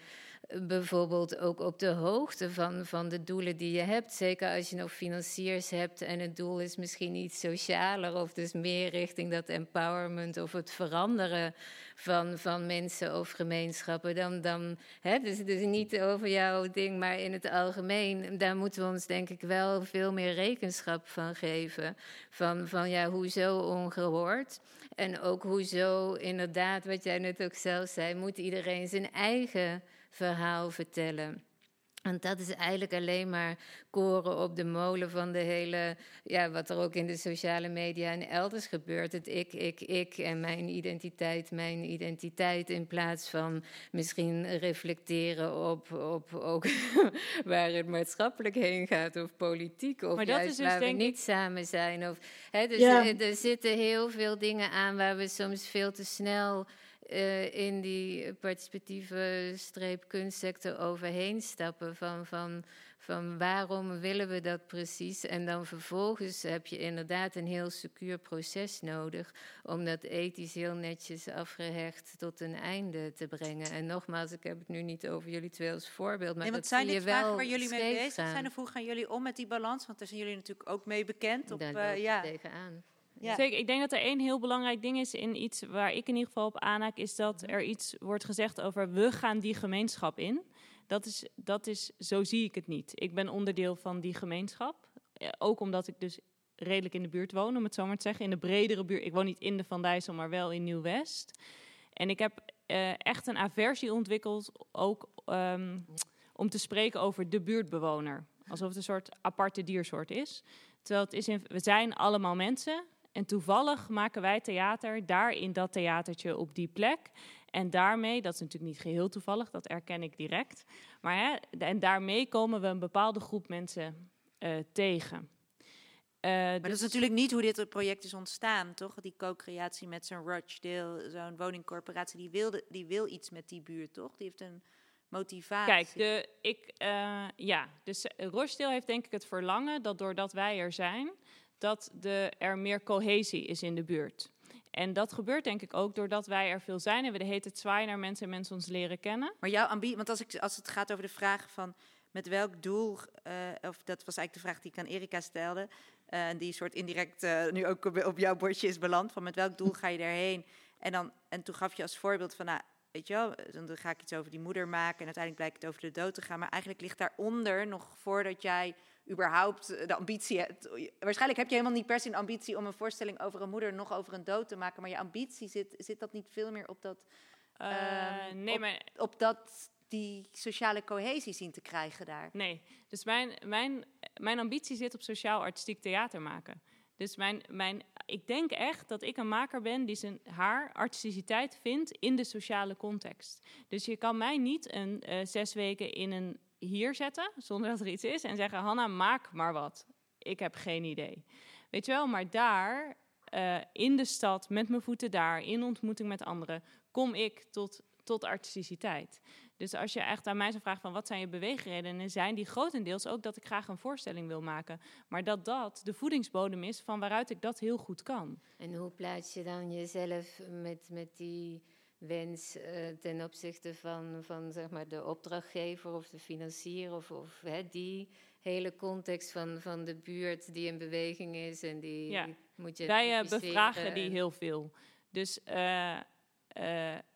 bijvoorbeeld ook op de hoogte van, van de doelen die je hebt. Zeker als je nog financiers hebt en het doel is misschien iets socialer of dus meer richting dat empowerment of het veranderen van, van mensen of gemeenschappen. Dan, dan hè, dus, dus niet over jouw ding, maar in het algemeen. Daar moeten we ons denk ik wel veel meer rekenschap van geven. Van, van ja, hoezo ongehoord? En ook hoezo inderdaad, wat jij net ook zelf zei, moet iedereen zijn eigen verhaal vertellen. Want dat is eigenlijk alleen maar koren op de molen van de hele, ja, wat er ook in de sociale media en elders gebeurt. Het ik, ik, ik en mijn identiteit, mijn identiteit. In plaats van misschien reflecteren op, op ook waar het maatschappelijk heen gaat of politiek. Of maar juist dus waar we niet samen zijn. Of, hè, dus er, er zitten heel veel dingen aan waar we soms veel te snel uh, in die participatieve streep kunstsector overheen stappen. Van, van, van waarom willen we dat precies? En dan vervolgens heb je inderdaad een heel secuur proces nodig om dat ethisch heel netjes afgehecht tot een einde te brengen. En nogmaals, ik heb het nu niet over jullie twee als voorbeeld, maar nee, dat zijn dit vragen waar jullie mee bezig zijn? Of hoe gaan jullie om met die balans? Want daar zijn jullie natuurlijk ook mee bekend. Op, daar uh, ja. tegenaan. Ja. Zeker, ik denk dat er één heel belangrijk ding is in iets waar ik in ieder geval op aanhaak, is dat er iets wordt gezegd over we gaan die gemeenschap in. Dat is, dat is, zo zie ik het niet. Ik ben onderdeel van die gemeenschap. Eh, ook omdat ik dus redelijk in de buurt woon, om het zo maar te zeggen. In de bredere buurt. Ik woon niet in de Van Dijssel, maar wel in Nieuw-West. En ik heb uh, echt een aversie ontwikkeld, ook um, om te spreken over de buurtbewoner. Alsof het een soort aparte diersoort is. Terwijl het is in, we zijn allemaal mensen. En toevallig maken wij theater daar in dat theatertje op die plek. En daarmee, dat is natuurlijk niet geheel toevallig, dat erken ik direct. Maar hè, en daarmee komen we een bepaalde groep mensen uh, tegen. Uh, maar dat is natuurlijk niet hoe dit project is ontstaan, toch? Die co-creatie met zo'n Rochdale, zo'n woningcorporatie, die, wilde, die wil iets met die buurt, toch? Die heeft een motivatie. Kijk, de, ik, uh, ja, dus Rochdale heeft denk ik het verlangen dat doordat wij er zijn, dat er meer cohesie is in de buurt. En dat gebeurt denk ik ook doordat wij er veel zijn en we de hete zwaaien naar mensen en mensen ons leren kennen. Maar jouw ambitie, want als, ik, als het gaat over de vraag van met welk doel, uh, of dat was eigenlijk de vraag die ik aan Erika stelde, uh, die soort indirect uh, nu ook op, op, jouw bordje is beland, van met welk doel ga je daarheen? En, dan, en toen gaf je als voorbeeld van, nou, weet je wel, dan ga ik iets over die moeder maken en uiteindelijk blijkt het over de dood te gaan. Maar eigenlijk ligt daaronder, nog voordat jij überhaupt de ambitie hebt. Waarschijnlijk heb je helemaal niet per se een ambitie om een voorstelling over een moeder nog over een dood te maken. Maar je ambitie zit, zit dat niet veel meer op dat. Uh, nee, op, maar... op dat die sociale cohesie zien te krijgen daar. Nee, dus mijn, mijn, mijn ambitie zit op sociaal-artistiek theater maken. Dus mijn, mijn, ik denk echt dat ik een maker ben die zijn, haar artisticiteit vindt in de sociale context. Dus je kan mij niet een uh, zes weken in een hier zetten, zonder dat er iets is, en zeggen: Hanna, maak maar wat. Ik heb geen idee. Weet je wel, maar daar, uh, in de stad, met mijn voeten daar, in ontmoeting met anderen, kom ik tot, tot artisticiteit. Dus als je echt aan mij zou van wat zijn je beweegredenen, zijn die grotendeels ook dat ik graag een voorstelling wil maken. Maar dat dat de voedingsbodem is van waaruit ik dat heel goed kan. En hoe plaats je dan jezelf met, met die wens uh, ten opzichte van, van zeg maar de opdrachtgever of de financier of, of hè, die hele context van, van de buurt die in beweging is en die ja. moet je Wij uh, bevragen die heel veel. Dus uh,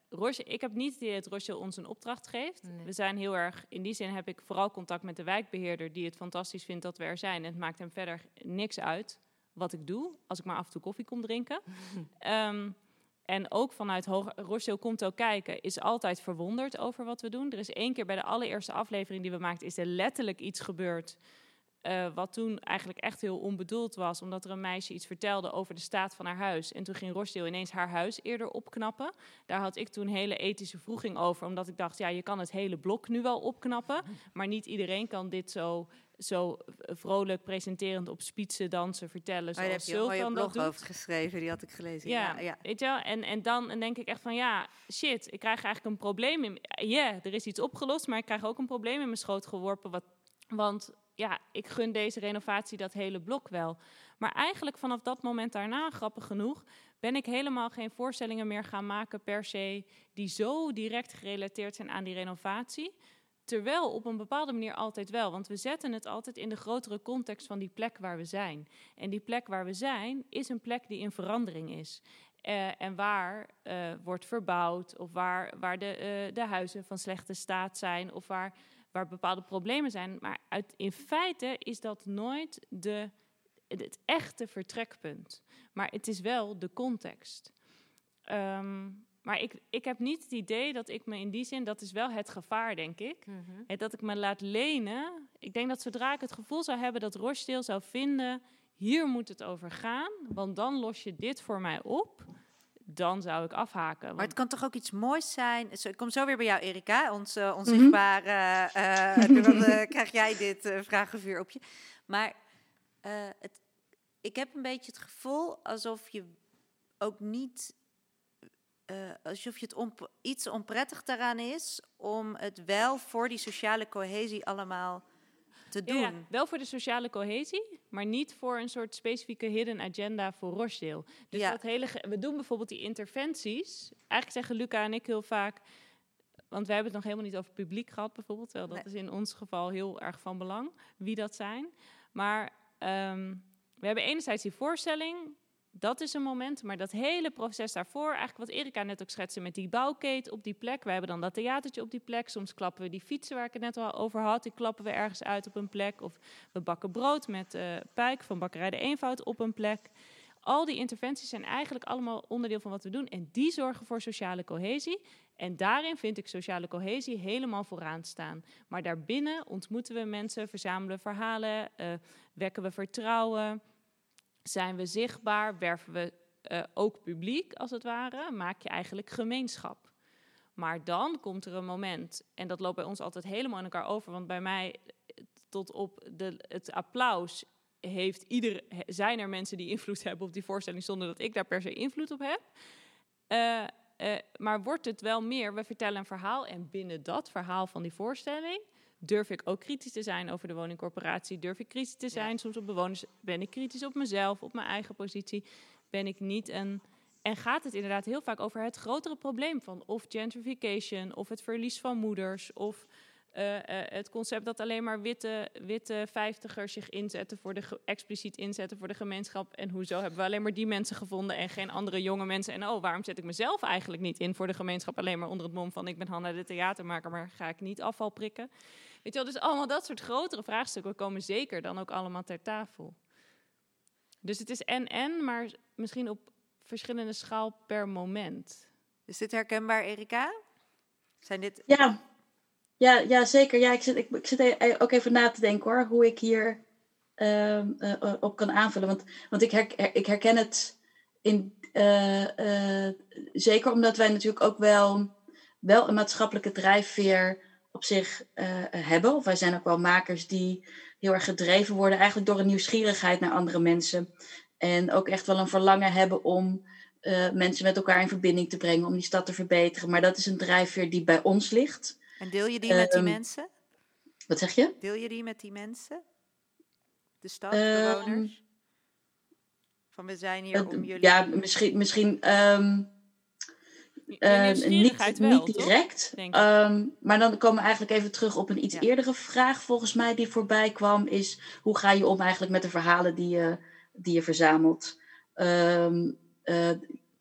Roche, ik heb niet het idee dat ons een opdracht geeft. Nee. We zijn heel erg, in die zin heb ik vooral contact met de wijkbeheerder die het fantastisch vindt dat we er zijn. En het maakt hem verder niks uit wat ik doe, als ik maar af en toe koffie kom drinken. um, en ook vanuit Hoog komt ook kijken, is altijd verwonderd over wat we doen. Er is één keer bij de allereerste aflevering die we maakten, is er letterlijk iets gebeurd. Uh, wat toen eigenlijk echt heel onbedoeld was, omdat er een meisje iets vertelde over de staat van haar huis. En toen ging Rochdale ineens haar huis eerder opknappen. Daar had ik toen hele ethische vroeging over, omdat ik dacht, ja, je kan het hele blok nu wel opknappen, maar niet iedereen kan dit zo, zo vrolijk presenterend op spitsen dansen vertellen. Zoals oh, heb je een mooie blog over geschreven, die had ik gelezen. Ja, ja, ja. weet je wel? En, en dan denk ik echt van, ja, shit, ik krijg eigenlijk een probleem. in. Ja, yeah, er is iets opgelost, maar ik krijg ook een probleem in mijn schoot geworpen, wat, want ja, ik gun deze renovatie dat hele blok wel. Maar eigenlijk vanaf dat moment daarna, grappig genoeg, ben ik helemaal geen voorstellingen meer gaan maken per se die zo direct gerelateerd zijn aan die renovatie. Terwijl op een bepaalde manier altijd wel. Want we zetten het altijd in de grotere context van die plek waar we zijn. En die plek waar we zijn is een plek die in verandering is. Uh, en waar uh, wordt verbouwd, of waar, waar de, uh, de huizen van slechte staat zijn, of waar waar bepaalde problemen zijn. Maar uit, in feite is dat nooit de, het echte vertrekpunt. Maar het is wel de context. Um, maar ik, ik heb niet het idee dat ik me in die zin, dat is wel het gevaar, denk ik. Mm -hmm. Dat ik me laat lenen. Ik denk dat zodra ik het gevoel zou hebben dat Rochdale zou vinden, hier moet het over gaan, want dan los je dit voor mij op dan zou ik afhaken. Want... Maar het kan toch ook iets moois zijn? Ik kom zo weer bij jou, Erika, ons uh, onzichtbare. Mm -hmm. uh, dan uh, krijg jij dit vragenvuur op je. Maar het, ik heb een beetje het gevoel alsof je ook niet. Alsof je het onp iets onprettig daaraan is om het wel voor die sociale cohesie allemaal te doen. Ja, wel voor de sociale cohesie, maar niet voor een soort specifieke hidden agenda voor Rochdale. Dus ja. dat hele, we doen bijvoorbeeld die interventies. Eigenlijk zeggen Luca en ik heel vaak, want we hebben het nog helemaal niet over publiek gehad bijvoorbeeld, terwijl dat nee. is in ons geval heel erg van belang, wie dat zijn. Maar um, we hebben enerzijds die voorstelling, dat is een moment, maar dat hele proces daarvoor, eigenlijk wat Erika net ook schetste met die bouwkeet op die plek. We hebben dan dat theatertje op die plek. Soms klappen we die fietsen waar ik het net al over had, die klappen we ergens uit op een plek. Of we bakken brood met uh, Pijk van Bakkerij de Eenvoud op een plek. Al die interventies zijn eigenlijk allemaal onderdeel van wat we doen. En die zorgen voor sociale cohesie. En daarin vind ik sociale cohesie helemaal vooraan staan. Maar daarbinnen ontmoeten we mensen, verzamelen verhalen, uh, wekken we vertrouwen zijn we zichtbaar, werven we uh, ook publiek als het ware, maak je eigenlijk gemeenschap. Maar dan komt er een moment, en dat loopt bij ons altijd helemaal in elkaar over, want bij mij tot op de, het applaus heeft ieder, zijn er mensen die invloed hebben op die voorstelling zonder dat ik daar per se invloed op heb. Uh, uh, maar wordt het wel meer, we vertellen een verhaal en binnen dat verhaal van die voorstelling durf ik ook kritisch te zijn over de woningcorporatie? Durf ik kritisch te zijn ja. soms op bewoners? Ben ik kritisch op mezelf, op mijn eigen positie? Ben ik niet een. En gaat het inderdaad heel vaak over het grotere probleem van of gentrification, of het verlies van moeders, of uh, uh, het concept dat alleen maar witte, witte vijftigers zich inzetten voor de expliciet inzetten voor de gemeenschap. En hoezo hebben we alleen maar die mensen gevonden en geen andere jonge mensen? En oh, waarom zet ik mezelf eigenlijk niet in voor de gemeenschap? Alleen maar onder het mom van ik ben Hanna de theatermaker, maar ga ik niet afval prikken? Weet je wel, dus allemaal dat soort grotere vraagstukken komen zeker dan ook allemaal ter tafel. Dus het is en-en, maar misschien op verschillende schaal per moment. Is dit herkenbaar, Erika? Zijn dit... Ja, ja, ja zeker. Ja, ik, zit, ik, ik zit ook even na te denken hoor, hoe ik hier uh, uh, op kan aanvullen. Want, want ik, her, ik herken het in, uh, zeker omdat wij natuurlijk ook wel, wel een maatschappelijke drijfveer op zich hebben. Of wij zijn ook wel makers die heel erg gedreven worden, eigenlijk door een nieuwsgierigheid naar andere mensen. En ook echt wel een verlangen hebben om mensen met elkaar in verbinding te brengen, om die stad te verbeteren. Maar dat is een drijfveer die bij ons ligt. En deel je die met die ehm, mensen? Wat zeg je? Deel je die met die mensen? De stadbewoners? Um, van we zijn hier om jullie... Ja, misschien, misschien um, uh, niet, wel, niet direct. Um, maar dan komen we eigenlijk even terug op een iets eerdere vraag volgens mij die voorbij kwam. Is hoe ga je om eigenlijk met de verhalen die je, die je verzamelt? Um, uh,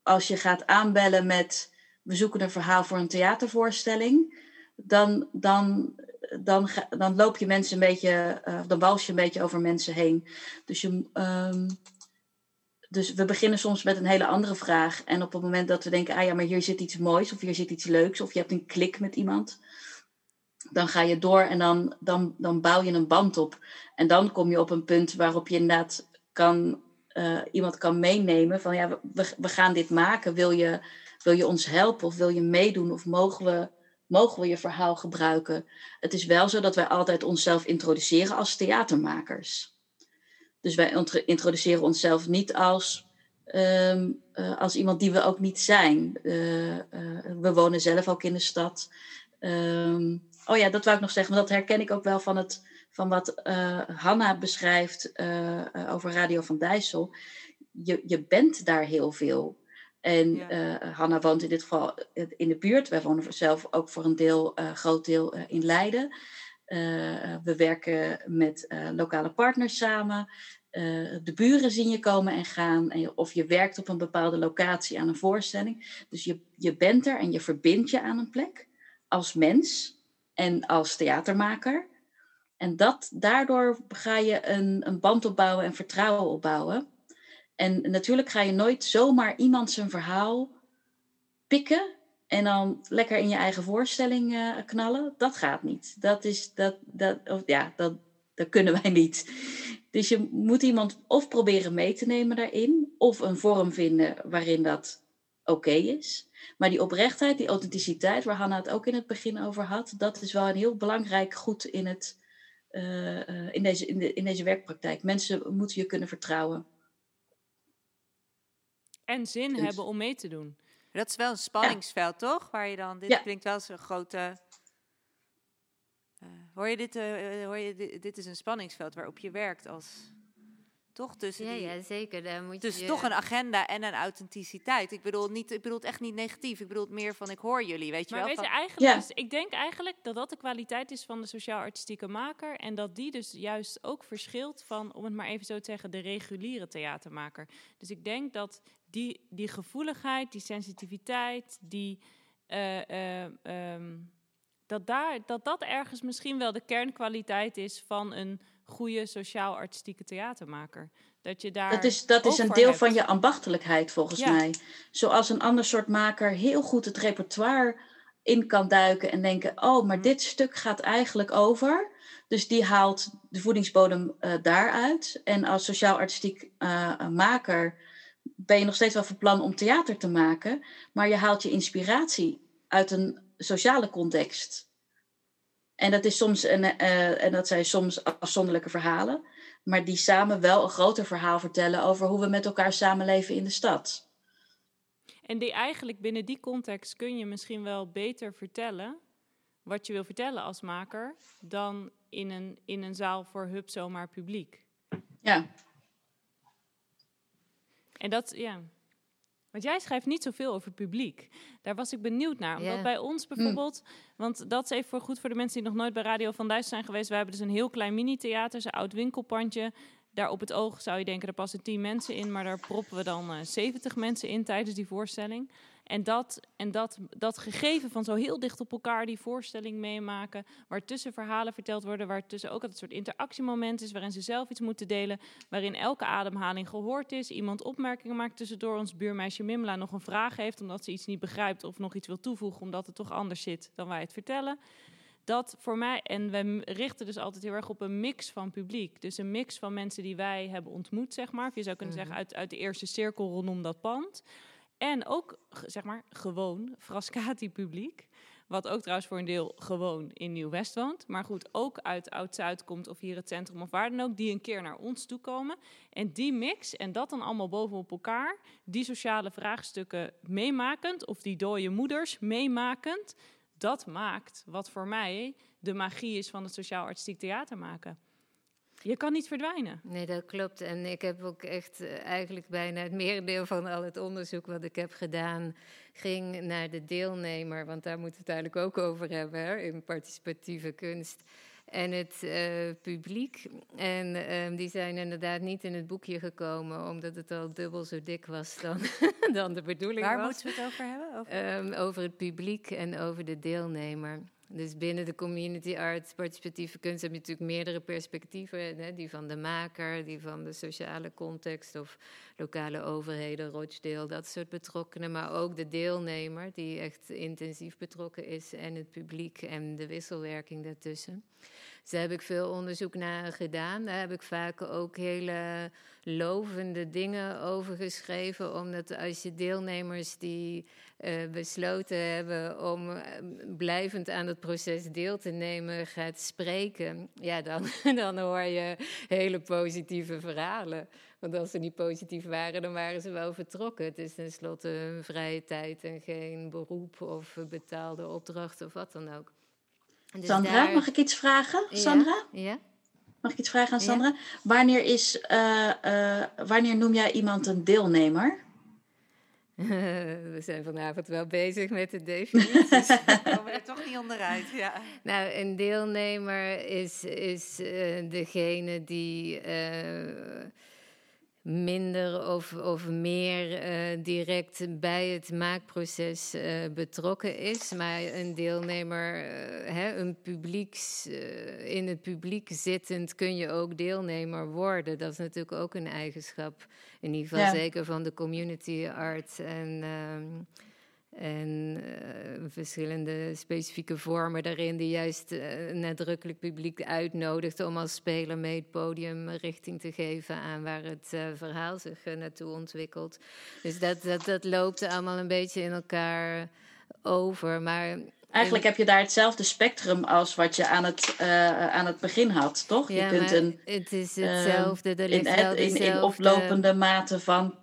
als je gaat aanbellen met we zoeken een verhaal voor een theatervoorstelling, dan, dan dan, dan loop je mensen een beetje, uh, dan wals je een beetje over mensen heen. Dus, je, um, dus we beginnen soms met een hele andere vraag. En op het moment dat we denken, ah ja, maar hier zit iets moois, of hier zit iets leuks, of je hebt een klik met iemand, dan ga je door en dan, dan, dan bouw je een band op. En dan kom je op een punt waarop je inderdaad kan, uh, iemand kan meenemen van, ja, we, we gaan dit maken. Wil je, wil je ons helpen of wil je meedoen of mogen we mogen we je verhaal gebruiken. Het is wel zo dat wij altijd onszelf introduceren als theatermakers. Dus wij introduceren onszelf niet als, ehm, eh, als iemand die we ook niet zijn. Uh, uh, we wonen zelf ook in de stad. Um, oh ja, dat wou ik nog zeggen, want dat herken ik ook wel van, het, van wat Hanna beschrijft over Radio van Dijssel. Je, je bent daar heel veel. En ja. Hanna woont in dit geval in de buurt. Wij wonen zelf ook voor een deel, groot deel in Leiden. We werken met lokale partners samen. de buren zien je komen en gaan. En of je werkt op een bepaalde locatie aan een voorstelling. Dus je, je bent er en je verbindt je aan een plek. Als mens en als theatermaker. En dat, daardoor ga je een, een band opbouwen en vertrouwen opbouwen. En natuurlijk ga je nooit zomaar iemand zijn verhaal pikken en dan lekker in je eigen voorstelling uh, knallen. Dat gaat niet. Dat is, dat, dat, of ja, dat, dat kunnen wij niet. Dus je moet iemand of proberen mee te nemen daarin, of een vorm vinden waarin dat oké is. Maar die oprechtheid, die authenticiteit, waar Hanna het ook in het begin over had, dat is wel een heel belangrijk goed in, het, uh, in, deze, in, de, in deze werkpraktijk. Mensen moeten je kunnen vertrouwen en zin hebben om mee te doen. Dat is wel een spanningsveld, toch? Waar je dan, dit klinkt wel zo'n grote... Uh, hoor je, dit, uh, hoor je dit, dit is een spanningsveld waarop je werkt als toch? Tussen ja, die, ja, zeker. Daar moet dus je... toch een agenda en een authenticiteit. Ik bedoel, niet, ik bedoel het echt niet negatief. Ik bedoel het meer van ik hoor jullie, weet je maar wel. Weet je, eigenlijk, dus, ik denk eigenlijk dat dat de kwaliteit is van de sociaal-artistieke maker. En dat die dus juist ook verschilt van, om het maar even zo te zeggen, de reguliere theatermaker. Dus ik denk dat die, die gevoeligheid, die sensitiviteit, die... Uh, uh, um, dat, daar, dat dat ergens misschien wel de kernkwaliteit is van een goede sociaal-artistieke theatermaker. Dat je daar. Dat is, dat is een deel van je ambachtelijkheid, volgens mij. Zoals een ander soort maker heel goed het repertoire in kan duiken en denken: oh, maar mm. dit stuk gaat eigenlijk over. Dus die haalt de voedingsbodem uh, daaruit. En als sociaal-artistiek uh, maker ben je nog steeds wel van plan om theater te maken, maar je haalt je inspiratie uit een sociale context. En dat, is soms een, uh, en dat zijn soms afzonderlijke verhalen, maar die samen wel een groter verhaal vertellen over hoe we met elkaar samenleven in de stad. En die eigenlijk binnen die context kun je misschien wel beter vertellen wat je wil vertellen als maker dan in een, in een zaal voor hub zomaar publiek. Ja. En dat, ja. Want jij schrijft niet zoveel over publiek. Daar was ik benieuwd naar. Omdat bij ons hm. bijvoorbeeld, want dat is even voor goed voor de mensen die nog nooit bij Radio van Duits zijn geweest. Wij hebben dus een heel klein mini-theater, een oud winkelpandje. Daar op het oog zou je denken, er passen tien mensen in, maar daar proppen we dan uh, eh, 70 mensen in tijdens die voorstelling. En, dat, en dat, dat gegeven van zo heel dicht op elkaar die voorstelling meemaken, waar tussen verhalen verteld worden, waar tussen ook een soort interactiemoment is, waarin ze zelf iets moeten delen, waarin elke ademhaling gehoord is, iemand opmerkingen maakt tussendoor, ons buurmeisje Mimla nog een vraag heeft omdat ze iets niet begrijpt of nog iets wil toevoegen omdat het toch anders zit dan wij het vertellen dat voor mij, en we richten dus altijd heel erg op een mix van publiek. Dus een mix van mensen die wij hebben ontmoet, zeg maar. Of je zou kunnen zeggen mhm. uit, uit de eerste cirkel rondom dat pand. En ook, zeg maar, gewoon Frascati-publiek. Wat ook trouwens voor een deel gewoon in Nieuw-West woont. Maar goed, ook uit Oud-Zuid komt of hier het centrum of waar dan ook. Die een keer naar ons toe komen. En die mix en dat dan allemaal bovenop elkaar. Die sociale vraagstukken meemakend of die dode moeders meemakend. Dat maakt wat voor mij de magie is van het sociaal-artistiek theater maken. Je kan niet verdwijnen. Nee, dat klopt. En ik heb ook echt uh, eigenlijk bijna het merendeel van al het onderzoek wat ik heb gedaan, ging naar de deelnemer. Want daar moeten we het eigenlijk ook over hebben hè, in participatieve kunst. En het uh, publiek. En uh, die zijn inderdaad niet in het boekje gekomen, omdat het al dubbel zo dik was dan, dan de bedoeling Waar was. moeten we het over hebben? Over... Um, over het publiek en over de deelnemer. Dus binnen de community arts, participatieve kunst heb je natuurlijk meerdere perspectieven. Hè? Die van de maker, die van de sociale context of lokale overheden, Rochdale, dat soort betrokkenen. Maar ook de deelnemer, die echt intensief betrokken is, en het publiek en de wisselwerking daartussen. Dus daar heb ik veel onderzoek naar gedaan. Daar heb ik vaak ook hele lovende dingen over geschreven. Omdat als je deelnemers die uh, besloten hebben om uh, blijvend aan het proces deel te nemen gaat spreken, ja, dan, dan hoor je hele positieve verhalen. Want als ze niet positief waren, dan waren ze wel vertrokken. Het is tenslotte hun vrije tijd en geen beroep of betaalde opdracht of wat dan ook. Dus Sandra, daar... mag ik iets vragen? Sandra? Ja. ja. Mag ik iets vragen aan Sandra? Ja. Wanneer, is, uh, uh, wanneer noem jij iemand een deelnemer? We zijn vanavond wel bezig met de definities. We komen er toch niet onderuit. Ja. Nou, een deelnemer is, is uh, degene die minder of, of meer uh, direct bij het maakproces uh, betrokken is. Maar een deelnemer, uh, hè, een publieks, in het publiek zittend kun je ook deelnemer worden. Dat is natuurlijk ook een eigenschap, in ieder geval ja. zeker van de community art. En, ehm, en uh, verschillende specifieke vormen daarin, die juist uh, nadrukkelijk publiek uitnodigt om als speler mee het podium richting te geven aan waar het uh, verhaal zich naartoe ontwikkelt. Dus dat, dat, dat loopt allemaal een beetje in elkaar over. Maar Eigenlijk heb je daar hetzelfde spectrum als wat je aan het, uh, aan het begin had, toch? Ja, je kunt een, het is hetzelfde. Er in, in, in oplopende mate van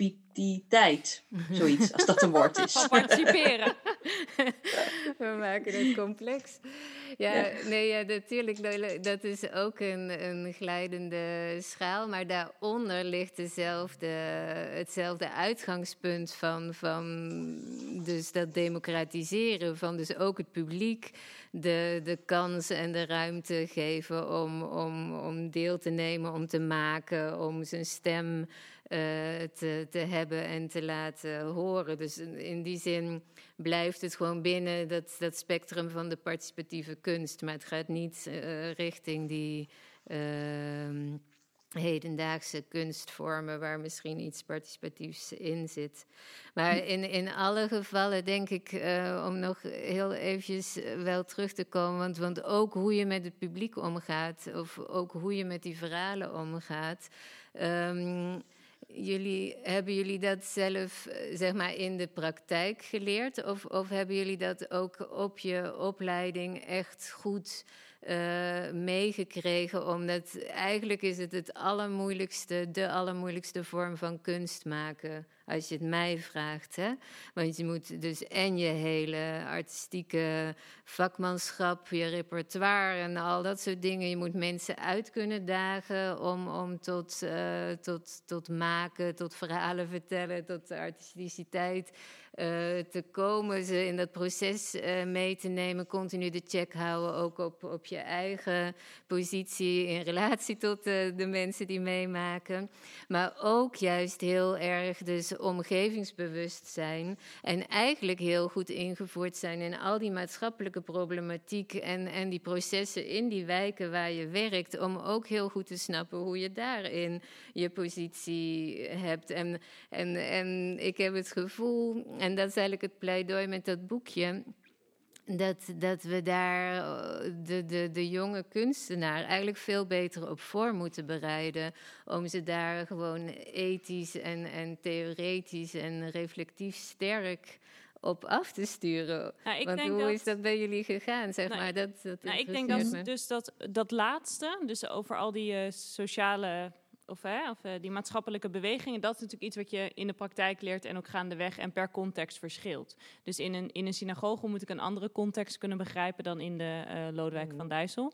participativiteit. Zoiets, als dat een woord is. Van participeren. We maken het complex. Ja, ja. nee, ja, natuurlijk. Dat is ook een, een glijdende schaal. Maar daaronder ligt dezelfde, hetzelfde uitgangspunt van, van dus dat democratiseren. Van dus ook het publiek de, de kans en de ruimte geven om, om, om deel te nemen, om te maken, om zijn stem te, te hebben en te laten horen. Dus in die zin blijft het gewoon binnen dat, dat spectrum van de participatieve kunst. Maar het gaat niet uh, richting die uh, hedendaagse kunstvormen waar misschien iets participatiefs in zit. Maar in, in alle gevallen denk ik, uh, om nog heel eventjes wel terug te komen, want, want ook hoe je met het publiek omgaat, of ook hoe je met die verhalen omgaat. Um, jullie, hebben jullie dat zelf zeg maar, in de praktijk geleerd? Of, of hebben jullie dat ook op je opleiding echt goed uh, meegekregen? Omdat eigenlijk is het het allermoeilijkste, de allermoeilijkste vorm van kunst maken. Als je het mij vraagt. Hè? Want je moet dus en je hele artistieke vakmanschap, je repertoire en al dat soort dingen. Je moet mensen uit kunnen dagen om, om tot, uh, tot, tot maken, tot verhalen vertellen, tot artisticiteit te komen. Ze in dat proces uh, mee te nemen. Continu de check houden, ook op, op je eigen positie in relatie tot de, de mensen die meemaken. Maar ook juist heel erg dus omgevingsbewust zijn. En eigenlijk heel goed ingevoerd zijn in al die maatschappelijke problematiek en, en die processen in die wijken waar je werkt. Om ook heel goed te snappen hoe je daarin je positie hebt. En, en, en ik heb het gevoel, dat is eigenlijk het pleidooi met dat boekje. Dat, dat we daar de, de, de jonge kunstenaar eigenlijk veel beter op voor moeten bereiden. Om ze daar gewoon ethisch en, en theoretisch en reflectief sterk op af te sturen. Nou, ik Want denk hoe dat- is dat bij jullie gegaan? Zeg Nou, maar, dat, dat Nou, ik denk dat me. dus dat, dat laatste, dus over al die eh, sociale of, hè, of eh, die maatschappelijke bewegingen, dat is natuurlijk iets wat je in de praktijk leert en ook gaandeweg en per context verschilt. Dus in een, in een synagoge moet ik een andere context kunnen begrijpen dan in de eh, Lodewijk van Dijssel.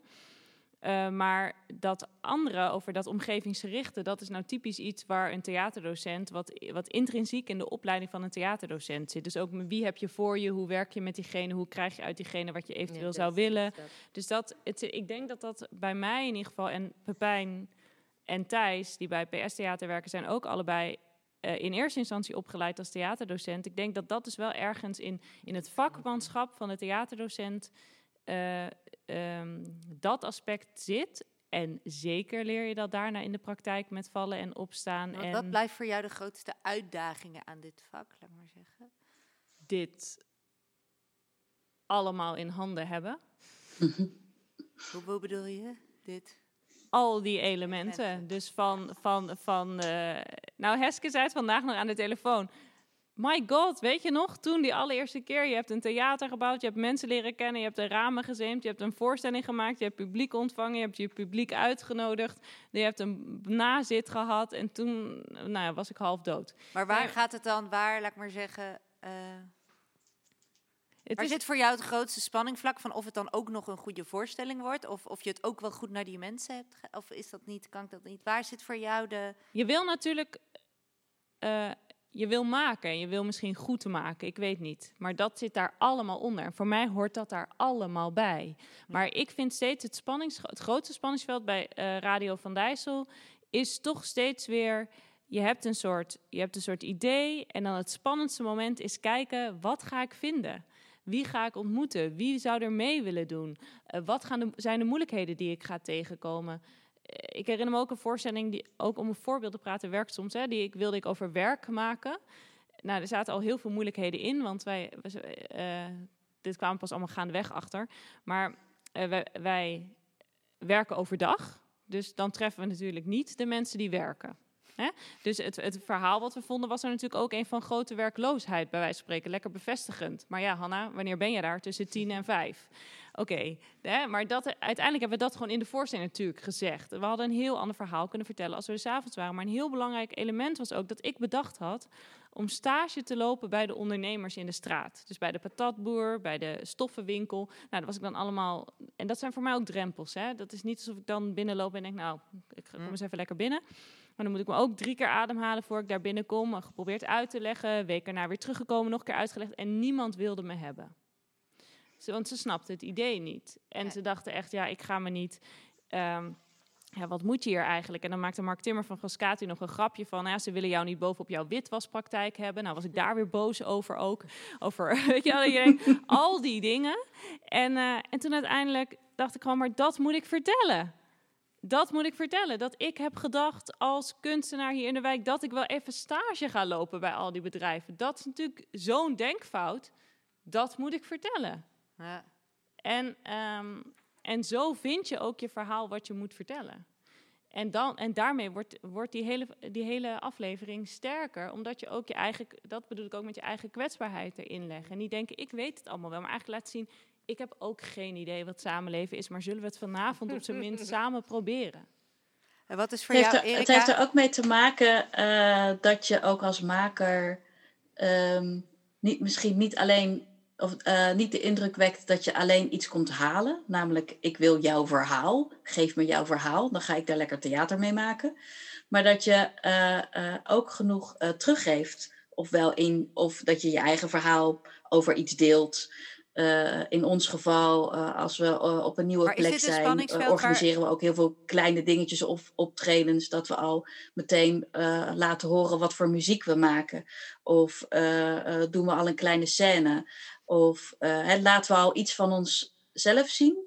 Eh, maar dat andere, over dat omgevingsgerichte, dat is nou typisch iets waar een theaterdocent, wat, wat intrinsiek in de opleiding van een theaterdocent zit. Dus ook wie heb je voor je, hoe werk je met diegene, hoe krijg je uit diegene wat je eventueel zou willen. dat. Dus dat, het, ik denk dat dat bij mij in ieder geval, en Pepijn en Thijs, die bij PS Theater werken, zijn ook allebei eh, in eerste instantie opgeleid als theaterdocent. Ik denk dat dat dus wel ergens in, in het vakmanschap van de theaterdocent eh, ehm, dat aspect zit. En zeker leer je dat daarna in de praktijk met vallen en opstaan. Want en wat blijft voor jou de grootste uitdagingen aan dit vak, laat maar zeggen? dit allemaal in handen hebben. Hoe, hoe bedoel je dit? Al die elementen. Dus van, van, van eh, nou Heske zei het vandaag nog aan de telefoon. My god, weet je nog, toen die allereerste keer, je hebt een theater gebouwd, je hebt mensen leren kennen, je hebt de ramen gezeemd, je hebt een voorstelling gemaakt, je hebt publiek ontvangen, je hebt je publiek uitgenodigd, je hebt een nazit gehad en toen nou, ja, was ik half dood. Maar waar Ja. gaat het dan, waar, laat ik maar zeggen... eh, Het waar is- zit voor jou het grootste spanningvlak van of het dan ook nog een goede voorstelling wordt? Of, of je het ook wel goed naar die mensen hebt? Of is dat niet, kan ik dat niet? Waar zit voor jou de... Je wil natuurlijk, eh, je wil maken, je wil misschien goed maken, ik weet niet. Maar dat zit daar allemaal onder. En voor mij hoort dat daar allemaal bij. Maar ik vind steeds het, spannings, het grootste spanningsveld bij eh, Radio van Dijssel is toch steeds weer. Je hebt, een soort, je hebt een soort idee en dan het spannendste moment is kijken, wat ga ik vinden? Wie ga ik ontmoeten? Wie zou er mee willen doen? Eh, wat gaan zijn de moeilijkheden die ik ga tegenkomen? Eh, ik herinner me ook een voorstelling, die, ook om een voorbeeld te praten, werkt soms, hè, die ik, wilde ik over werk maken. Nou, er zaten al heel veel moeilijkheden in, want wij, eh, dit kwamen pas allemaal gaandeweg achter. Maar wij werken overdag, dus dan treffen we natuurlijk niet de mensen die werken. Hè? Dus het, het verhaal wat we vonden was er natuurlijk ook een van grote werkloosheid, bij wijze van spreken. Lekker bevestigend. Maar ja, Hanna, wanneer ben je daar? Tussen tien en vijf. Oké, hè, maar dat, uiteindelijk hebben we dat gewoon in de voorstelling natuurlijk gezegd. We hadden een heel ander verhaal kunnen vertellen als we er 's avonds waren. Maar een heel belangrijk element was ook dat ik bedacht had om stage te lopen bij de ondernemers in de straat. Dus bij de patatboer, bij de stoffenwinkel. Nou, dat was ik dan allemaal. En dat zijn voor mij ook drempels. Hè? Dat is niet alsof ik dan binnenloop en denk, nou, ik kom eens even lekker binnen. Maar dan moet ik me ook drie keer ademhalen voor ik daar binnenkom. Geprobeerd uit te leggen. Week erna weer teruggekomen, nog een keer uitgelegd. En niemand wilde me hebben. Ze- Want ze snapten het idee niet. En ze dachten echt, ja, ik ga me niet... ehm, ja, wat moet je hier eigenlijk? En dan maakte Mark Timmer van Frascati nog een grapje van... Ja, ze willen jou niet bovenop jouw witwaspraktijk hebben. Nou was ik daar weer boos over ook. Over, weet je wel, al die dingen. En, eh, en toen uiteindelijk dacht ik gewoon, maar dat moet ik vertellen. Dat moet ik vertellen. Dat ik heb gedacht als kunstenaar hier in de wijk... dat ik wel even stage ga lopen bij al die bedrijven. Dat is natuurlijk zo'n denkfout. Dat moet ik vertellen. Ja. En, ehm, en zo vind je ook je verhaal wat je moet vertellen. En, dan, en daarmee wordt, wordt die, hele, die hele aflevering sterker, omdat je ook je eigen, dat bedoel ik ook met je eigen kwetsbaarheid erin leggen. En niet denken, ik weet het allemaal wel, maar eigenlijk laten zien, ik heb ook geen idee wat samenleven is, maar zullen we het vanavond op zijn minst samen proberen? En wat is voor Het heeft, jou, er, het heeft er ook mee te maken eh, dat je ook als maker ehm, niet, misschien niet alleen of eh, niet de indruk wekt dat je alleen iets komt halen. Namelijk, ik wil jouw verhaal. Geef me jouw verhaal. Dan ga ik daar lekker theater mee maken. Maar dat je eh, eh, ook genoeg eh, teruggeeft. Ofwel in, of dat je je eigen verhaal over iets deelt. Eh, in ons geval, eh, als we eh, op een nieuwe Maar plek zijn, waar- organiseren we ook heel veel kleine dingetjes of optredens. Dat we al meteen laten horen wat voor muziek we maken. Of doen we al een kleine scène. Of hè, laten we al iets van onszelf zien.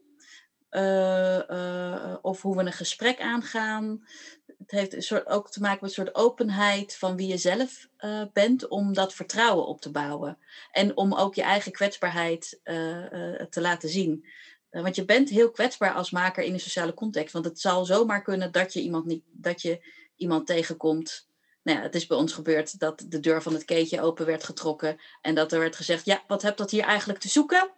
Of hoe we een gesprek aangaan. Het heeft een soort, ook te maken met een soort openheid van wie je zelf eh, bent. Om dat vertrouwen op te bouwen. En om ook je eigen kwetsbaarheid eh, eh, te laten zien. Want je bent heel kwetsbaar als maker in een sociale context. Want het zal zomaar kunnen dat je iemand, niet, dat je iemand tegenkomt Nou ja, het is bij ons gebeurd dat de deur van het keetje open werd getrokken en dat er werd gezegd, ja, wat hebt dat hier eigenlijk te zoeken?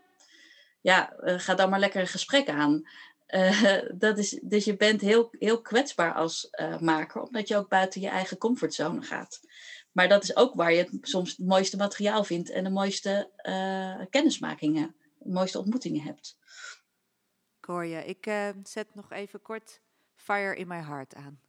Ja, ga dan maar lekker een gesprek aan. Uh, dat is, dus je bent heel, heel kwetsbaar als uh, maker, omdat je ook buiten je eigen comfortzone gaat. Maar dat is ook waar je het, soms het mooiste materiaal vindt en de mooiste kennismakingen, de mooiste ontmoetingen hebt. Ik hoor je. Ik zet nog even kort Fire in My Heart aan.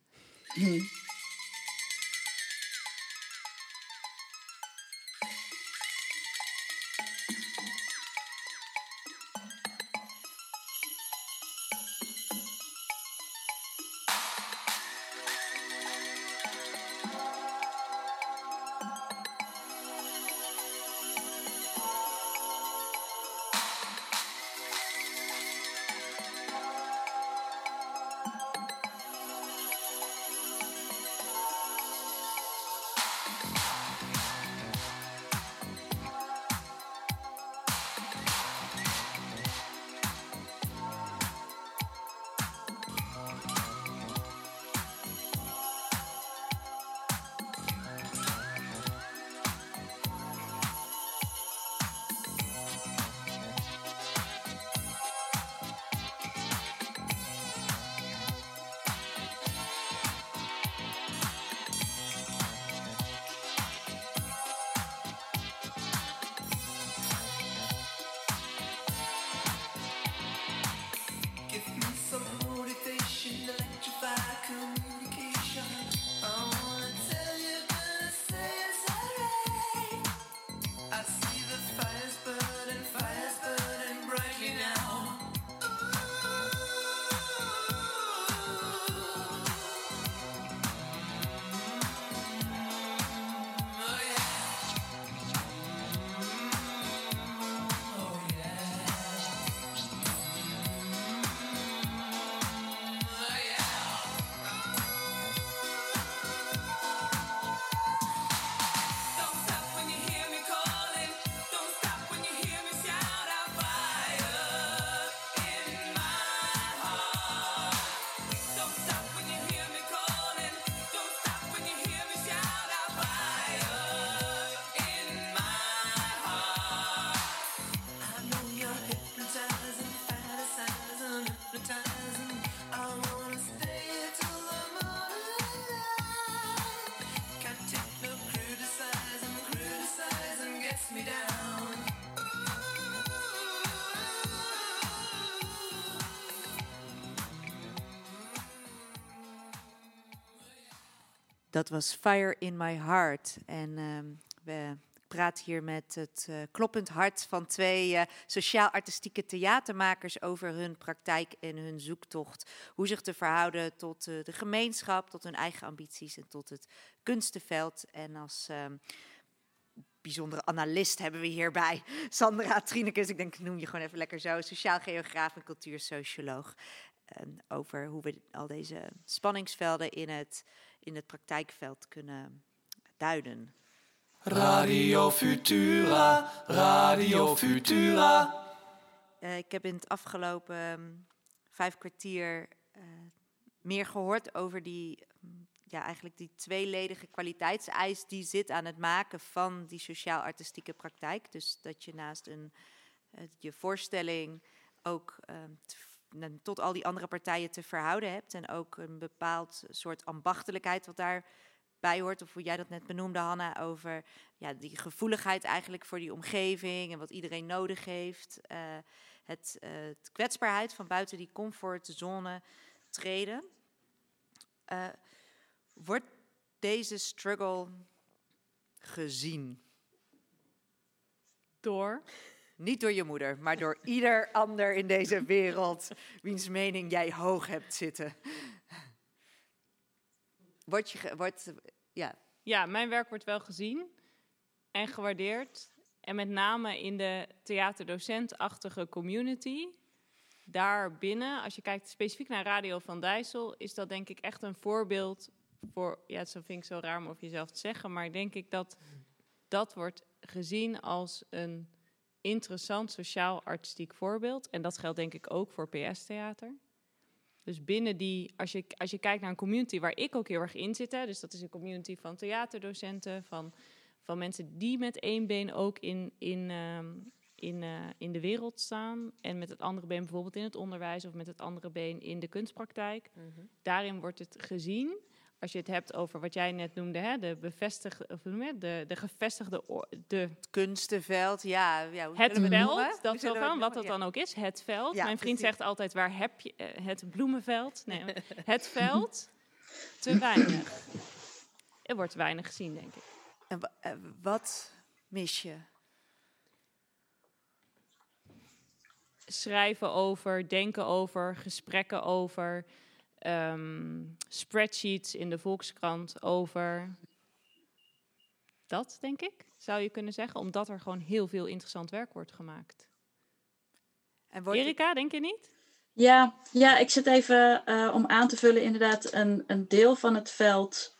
Dat was Fire in My Heart. En uh, we praten hier met het uh, kloppend hart van twee uh, sociaal-artistieke theatermakers over hun praktijk en hun zoektocht. Hoe zich te verhouden tot uh, de gemeenschap, tot hun eigen ambities en tot het kunstenveld. En als ehm, bijzondere analist hebben we hierbij Sandra Trinekes. Ik denk, ik noem je gewoon even lekker zo. Sociaal geograaf en cultuursocioloog. over hoe we al deze spanningsvelden in het in het praktijkveld kunnen duiden. Radio Futura, Radio Futura. Uh, ik heb in het afgelopen um, vijf kwartier uh, meer gehoord over die, um, ja, eigenlijk die tweeledige kwaliteitseis die zit aan het maken van die sociaal-artistieke praktijk. Dus dat je naast een, uh, je voorstelling ook um, tot al die andere partijen te verhouden hebt. En ook een bepaald soort ambachtelijkheid wat daarbij hoort. Of hoe jij dat net benoemde, Hanna, over ja, die gevoeligheid eigenlijk voor die omgeving en wat iedereen nodig heeft. Uh, het, kwetsbaarheid van buiten die comfortzone treden. Uh, wordt deze struggle gezien? Door? Niet door je moeder, maar door ieder ander in deze wereld wiens mening jij hoog hebt zitten. Word je, wordt, ja. ja, mijn werk wordt wel gezien en gewaardeerd. En met name in de theaterdocentachtige community. Daarbinnen, als je kijkt specifiek naar Radio van Dijssel, is dat denk ik echt een voorbeeld voor. Ja, dat vind ik zo raar om over jezelf te zeggen, maar denk ik dat dat wordt gezien als een interessant sociaal-artistiek voorbeeld. En dat geldt denk ik ook voor PS-theater. Dus binnen die, als je, als je kijkt naar een community waar ik ook heel erg in zit, hè, dus dat is een community van theaterdocenten, van, van mensen die met één been ook in, in, ehm, in, eh, in de wereld staan. En met het andere been bijvoorbeeld in het onderwijs of met het andere been in de kunstpraktijk. Daarin wordt het gezien. Als je het hebt over wat jij net noemde, hè, de bevestigde, of noem je het? de, de gevestigde, de, Kunstenveld, ja. ja hoe het we het veld, Hoe dat we van, het wat dat dan ook is, het veld. Ja, Mijn vriend precies. zegt altijd, waar heb je eh, het bloemenveld? Nee, het veld, te weinig. Er wordt weinig gezien, denk ik. En eh, wat mis je? schrijven over, denken over, gesprekken over, ehm, spreadsheets in de Volkskrant over. Dat, denk ik, zou je kunnen zeggen, omdat er gewoon heel veel interessant werk wordt gemaakt. En wordt Erika, denk je niet? Ja, ja, ik zit even eh, om aan te vullen. Inderdaad, een, een deel van het veld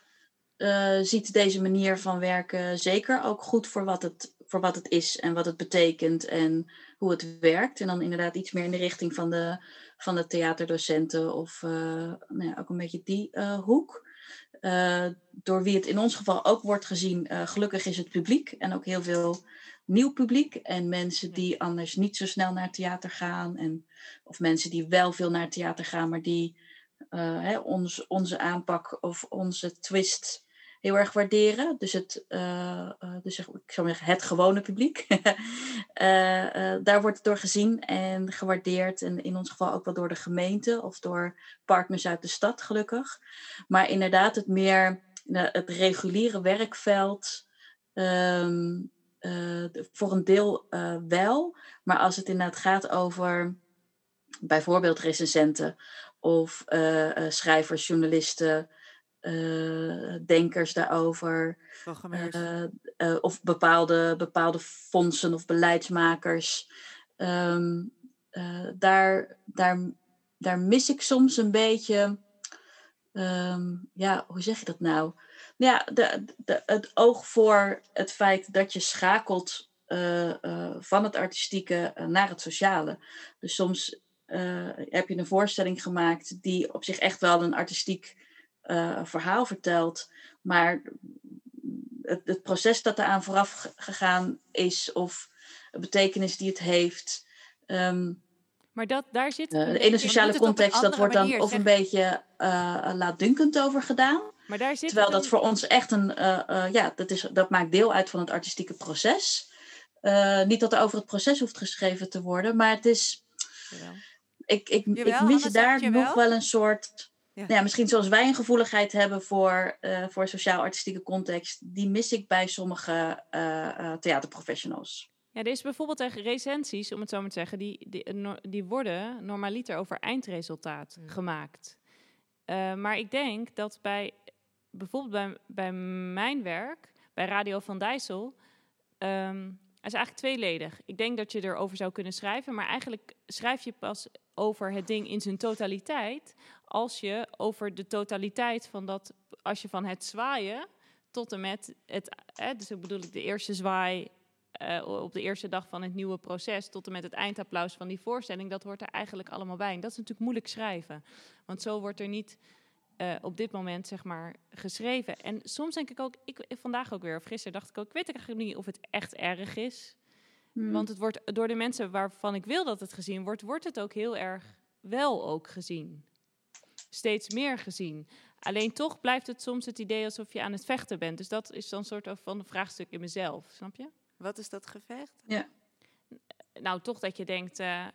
eh, ziet deze manier van werken zeker ook goed voor wat, het, voor wat het is en wat het betekent en hoe het werkt. En dan inderdaad iets meer in de richting van de, van de theaterdocenten of eh, nou ja, ook een beetje die eh, hoek. Eh, door wie het in ons geval ook wordt gezien, gelukkig is het publiek en ook heel veel nieuw publiek en mensen die anders niet zo snel naar theater gaan en of mensen die wel veel naar theater gaan, maar die eh, hè, ons, onze aanpak of onze twist heel erg waarderen. Dus, het, eh, dus ik zou zeggen, het gewone publiek. Eh, daar wordt het door gezien en gewaardeerd. En in ons geval ook wel door de gemeente of door partners uit de stad, gelukkig. Maar inderdaad, het meer het reguliere werkveld. ehm, eh, voor een deel wel. Maar als het inderdaad gaat over bijvoorbeeld recensenten of schrijvers, journalisten, eh, denkers daarover. Eh, eh, of bepaalde, bepaalde fondsen of beleidsmakers. Ehm, eh, daar, daar, daar mis ik soms een beetje. ehm, ja, hoe zeg je dat nou? Ja, de, de, het oog voor het feit dat je schakelt van het artistieke naar het sociale. Dus soms heb je een voorstelling gemaakt die op zich echt wel een artistiek eh, verhaal vertelt, maar het, het proces dat eraan vooraf ge- gegaan is of de betekenis die het heeft. ehm, Maar dat, daar zit... eh, in een ik- sociale een context, dat wordt dan of een beetje eh laatdunkend over gedaan. Maar daar zit Terwijl dat voor ons echt een, eh, eh, ja, dat, is, dat maakt deel uit van het artistieke proces. Eh, niet dat er over het proces hoeft geschreven te worden, maar het is, Jawel. ik, ik, Jawel, ik mis daar nog wel een soort, Ja. nou ja, misschien zoals wij een gevoeligheid hebben voor, eh, voor sociaal-artistieke context, die mis ik bij sommige eh, eh, theaterprofessionals. Ja, er is bijvoorbeeld tegen recensies, om het zo maar te zeggen, die, die, no- die worden normaliter over eindresultaat gemaakt. Eh, maar ik denk dat bij bijvoorbeeld bij, bij mijn werk, bij Radio van Dijssel, ehm het is eigenlijk tweeledig. Ik denk dat je erover zou kunnen schrijven, maar eigenlijk schrijf je pas over het ding in zijn totaliteit als je over de totaliteit van dat, als je van het zwaaien tot en met het, hè, dus ik bedoel ik de eerste zwaai eh, op de eerste dag van het nieuwe proces tot en met het eindapplaus van die voorstelling, dat hoort er eigenlijk allemaal bij. En dat is natuurlijk moeilijk schrijven, want zo wordt er niet eh, op dit moment zeg maar geschreven. En soms denk ik ook, ik, vandaag ook weer, of gisteren dacht ik ook, ik weet eigenlijk niet of het echt erg is. Hmm. Want het wordt door de mensen waarvan ik wil dat het gezien wordt, wordt het ook heel erg wel ook gezien. Steeds meer gezien. Alleen toch blijft het soms het idee alsof je aan het vechten bent. Dus dat is dan een soort van een vraagstuk in mezelf, snap je? Wat is dat gevecht? Ja. Nou, toch dat je denkt, eh,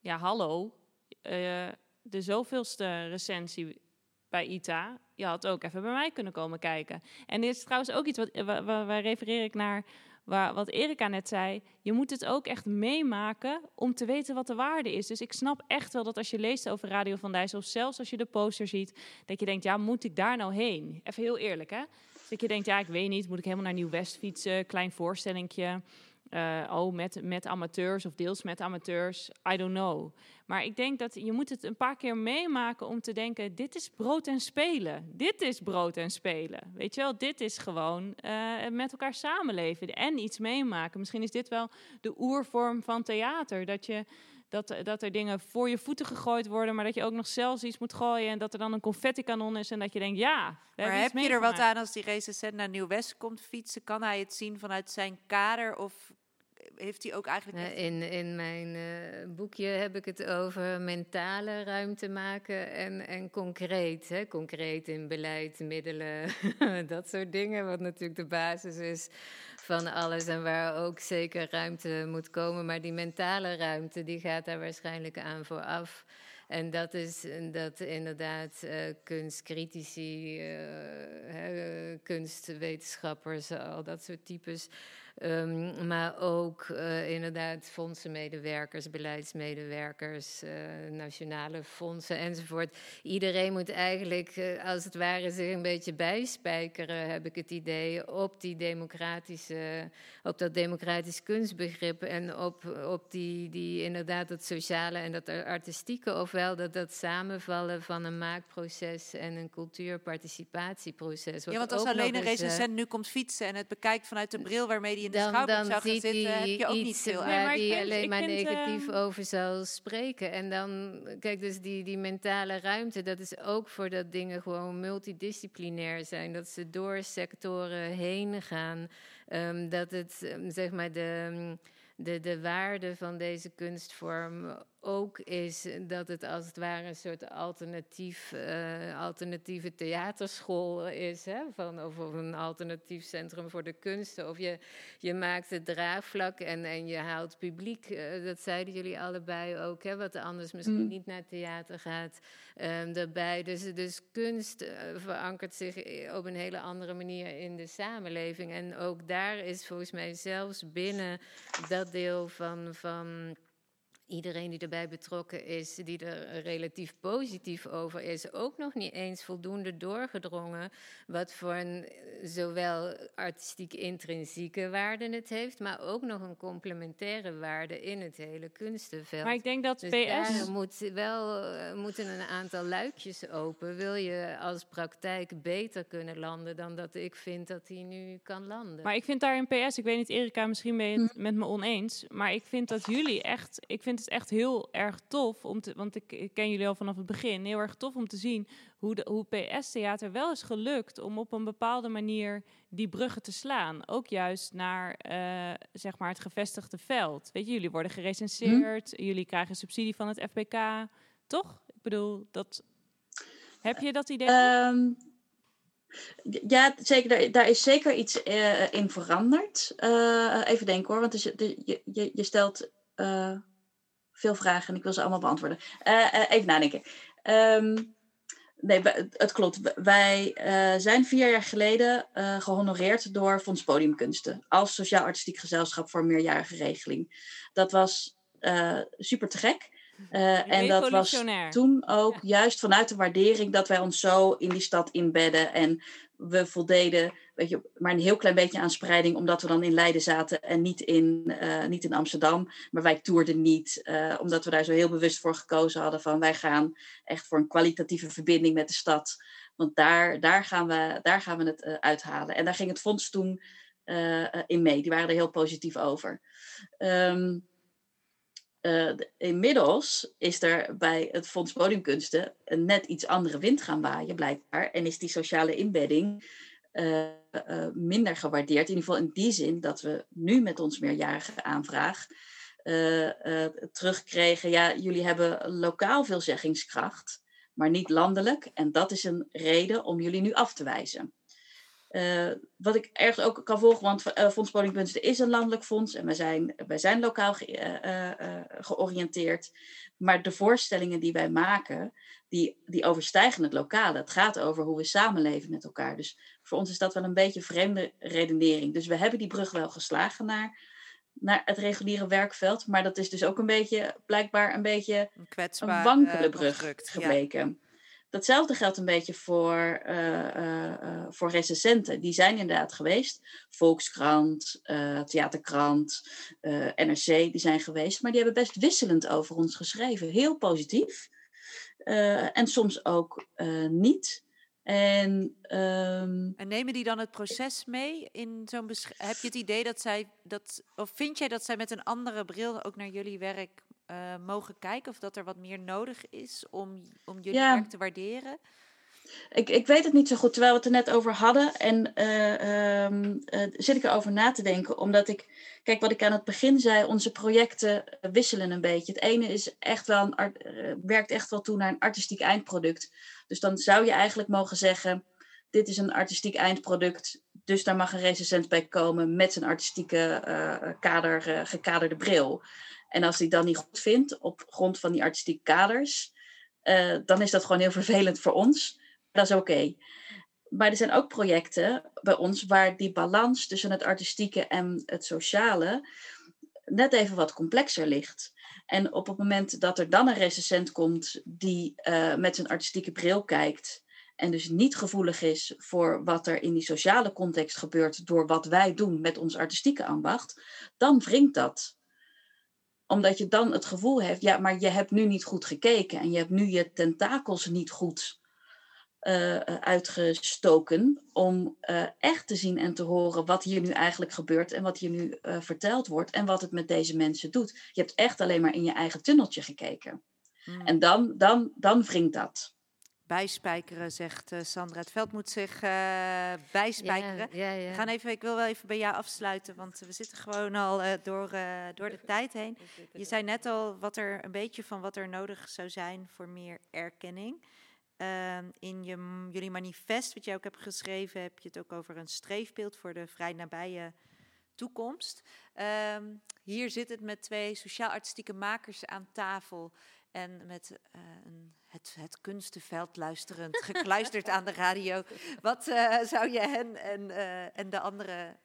ja hallo, eh, de zoveelste recensie bij ITA, je had ook even bij mij kunnen komen kijken. En dit is trouwens ook iets wat, waar refereer ik naar wat Erika net zei. Je moet het ook echt meemaken om te weten wat de waarde is. Dus ik snap echt wel dat als je leest over Radio van Dijssel, of zelfs als je de poster ziet, dat je denkt, ja, moet ik daar nou heen? Even heel eerlijk, hè? Dat je denkt, ja, ik weet niet, moet ik helemaal naar Nieuw-West fietsen, klein voorstellingje. Eh, oh, met, met amateurs of deels met amateurs. I don't know. Maar ik denk dat je moet het een paar keer meemaken om te denken: dit is brood en spelen. Dit is brood en spelen. Weet je wel, dit is gewoon eh, met elkaar samenleven en iets meemaken. Misschien is dit wel de oervorm van theater. Dat je, dat, dat er dingen voor je voeten gegooid worden, maar dat je ook nog zelfs iets moet gooien en dat er dan een confetti-kanon is en dat je denkt, ja. Maar heb je er wat aan als die recensent naar Nieuw-West komt fietsen? Kan hij het zien vanuit zijn kader of heeft hij ook eigenlijk... Echt... In, in mijn uh, boekje heb ik het over mentale ruimte maken en, en concreet. Hè? Concreet in beleid, middelen, dat soort dingen. Wat natuurlijk de basis is van alles en waar ook zeker ruimte moet komen. Maar die mentale ruimte, die gaat daar waarschijnlijk aan vooraf. En dat is dat inderdaad uh, kunstcritici, uh, kunstwetenschappers, al dat soort types Um, maar ook uh, inderdaad fondsenmedewerkers, beleidsmedewerkers, uh, nationale fondsen enzovoort. Iedereen moet eigenlijk uh, als het ware zich een beetje bijspijkeren, heb ik het idee, op die democratische, op dat democratisch kunstbegrip en op, op die, die inderdaad dat sociale en dat artistieke, ofwel dat dat samenvallen van een maakproces en een cultuurparticipatieproces. Ja, want als alleen een recensent nu komt fietsen en het bekijkt vanuit de bril waarmee die in de dan, dan zou gaan zitten, heb je ook niet veel waar nee, die alleen maar negatief uh... over zal spreken. En dan, kijk, dus die, die mentale ruimte, dat is ook voor dat dingen gewoon multidisciplinair zijn. Dat ze door sectoren heen gaan. Um, dat het, um, zeg maar, de, de, de waarde van deze kunstvorm ook is dat het als het ware een soort alternatief, uh, alternatieve theaterschool is. Hè? Van, of, of, een alternatief centrum voor de kunsten. Of je, je maakt het draagvlak en, en je haalt publiek. Uh, dat zeiden jullie allebei ook. Hè? Wat anders misschien mm. niet naar theater gaat. Daarbij. Dus, dus kunst uh, verankert zich op een hele andere manier in de samenleving. En ook daar is volgens mij zelfs binnen dat deel van. van iedereen die erbij betrokken is, die er relatief positief over is, ook nog niet eens voldoende doorgedrongen wat voor een zowel artistiek intrinsieke waarde het heeft, maar ook nog een complementaire waarde in het hele kunstenveld. Maar ik denk dat dus PS moet wel uh, moeten een aantal luikjes open. Wil je als praktijk beter kunnen landen dan dat ik vind dat hij nu kan landen? Maar ik vind daar in PS, ik weet niet, Erika, misschien ben je het hm. met me oneens, maar ik vind dat jullie echt, ik vind het echt heel erg tof om te, want ik, ik, ken jullie al vanaf het begin, heel erg tof om te zien hoe, de, hoe PS Theater wel is gelukt om op een bepaalde manier die bruggen te slaan. Ook juist naar uh, zeg maar het gevestigde veld. Weet je, jullie worden gerecenseerd, hm? jullie krijgen subsidie van het FBK, toch? Ik bedoel, dat. Heb je dat idee? Um, ja, zeker. Daar, is zeker iets uh, in veranderd. Uh, even denken hoor, want dus, je, je, je stelt veel vragen en ik wil ze allemaal beantwoorden. Uh, uh, even nadenken. Um, nee, het klopt. Wij uh, zijn vier jaar geleden gehonoreerd door Fonds Podiumkunsten als sociaal-artistiek gezelschap voor meerjarige regeling. Dat was super te gek. en dat was toen ook juist vanuit de waardering dat wij ons zo in die stad inbedden en we voldeden maar een heel klein beetje aan spreiding, omdat we dan in Leiden zaten en niet in, uh, niet in Amsterdam. Maar wij toerden niet, uh, omdat we daar zo heel bewust voor gekozen hadden van wij gaan echt voor een kwalitatieve verbinding met de stad. Want daar, daar, gaan, we, daar gaan we het uh, uithalen. En daar ging het fonds toen in mee. Die waren er heel positief over. Uh, inmiddels is er bij het Fonds Podiumkunsten een net iets andere wind gaan waaien, blijkbaar. En is die sociale inbedding uh, uh, minder gewaardeerd. In ieder geval in die zin dat we nu met ons meerjarige aanvraag terugkregen. Ja, jullie hebben lokaal veel zeggingskracht, maar niet landelijk. En dat is een reden om jullie nu af te wijzen. Uh, wat ik ergens ook kan volgen, want uh, Fonds Podiumkunsten is een landelijk fonds en wij zijn, wij zijn lokaal ge, uh, georiënteerd. Maar de voorstellingen die wij maken, die, die overstijgen het lokale. Het gaat over hoe we samenleven met elkaar. Dus voor ons is dat wel een beetje vreemde redenering. Dus we hebben die brug wel geslagen naar, naar het reguliere werkveld. Maar dat is dus ook een beetje, blijkbaar een beetje een, een wankele brug gebleken. Ja. Datzelfde geldt een beetje voor, uh, voor recensenten. Die zijn inderdaad geweest. Volkskrant, Theaterkrant, NRC, die zijn geweest. Maar die hebben best wisselend over ons geschreven. Heel positief. en soms ook niet. En, um... en, nemen die dan het proces mee in zo'n Heb je het idee dat zij dat, of vind jij dat zij met een andere bril ook naar jullie werk uh, mogen kijken? Of dat er wat meer nodig is om, om jullie Ja. werk te waarderen? Ik, ik weet het niet zo goed, terwijl we het er net over hadden. En eh, ehm, eh, zit ik erover na te denken, omdat ik, kijk wat ik aan het begin zei, onze projecten eh, wisselen een beetje. Het ene is echt wel een, art- eh, werkt echt wel toe naar een artistiek eindproduct. Dus dan zou je eigenlijk mogen zeggen, dit is een artistiek eindproduct, dus daar mag een recensent bij komen met zijn artistieke eh, kader, eh, gekaderde bril. En als hij dan niet goed vindt op grond van die artistieke kaders, eh, dan is dat gewoon heel vervelend voor ons. Dat is oké. Maar er zijn ook projecten bij ons waar die balans tussen het artistieke en het sociale net even wat complexer ligt. En op het moment dat er dan een recensent komt die eh, met zijn artistieke bril kijkt en dus niet gevoelig is voor wat er in die sociale context gebeurt door wat wij doen met ons artistieke ambacht, dan wringt dat omdat je dan het gevoel hebt, ja, maar je hebt nu niet goed gekeken en je hebt nu je tentakels niet goed eh, uitgestoken om eh, echt te zien en te horen wat hier nu eigenlijk gebeurt en wat hier nu eh, verteld wordt en wat het met deze mensen doet. Je hebt echt alleen maar in je eigen tunneltje gekeken. Hmm. En dan, dan, dan wringt dat. Bijspijkeren, zegt eh, Sandra. Het veld moet zich eh, bijspijkeren. Ja, ja, ja. We gaan even, ik wil wel even bij jou afsluiten, want we zitten gewoon al eh, door, door de tijd heen. Je zei net al wat er een beetje van wat er nodig zou zijn voor meer erkenning. Ehm, in je, jullie manifest, wat jij ook hebt geschreven, heb je het ook over een streefbeeld voor de vrij nabije toekomst. Ehm, hier zit het met twee sociaal-artistieke makers aan tafel en met eh, een, het, het kunstenveld luisterend, gekluisterd aan de radio. Wat eh, zou je hen en, eh, en de anderen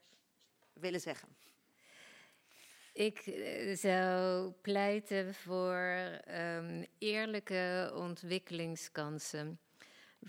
willen zeggen? Ik zou pleiten voor ehm, eerlijke ontwikkelingskansen.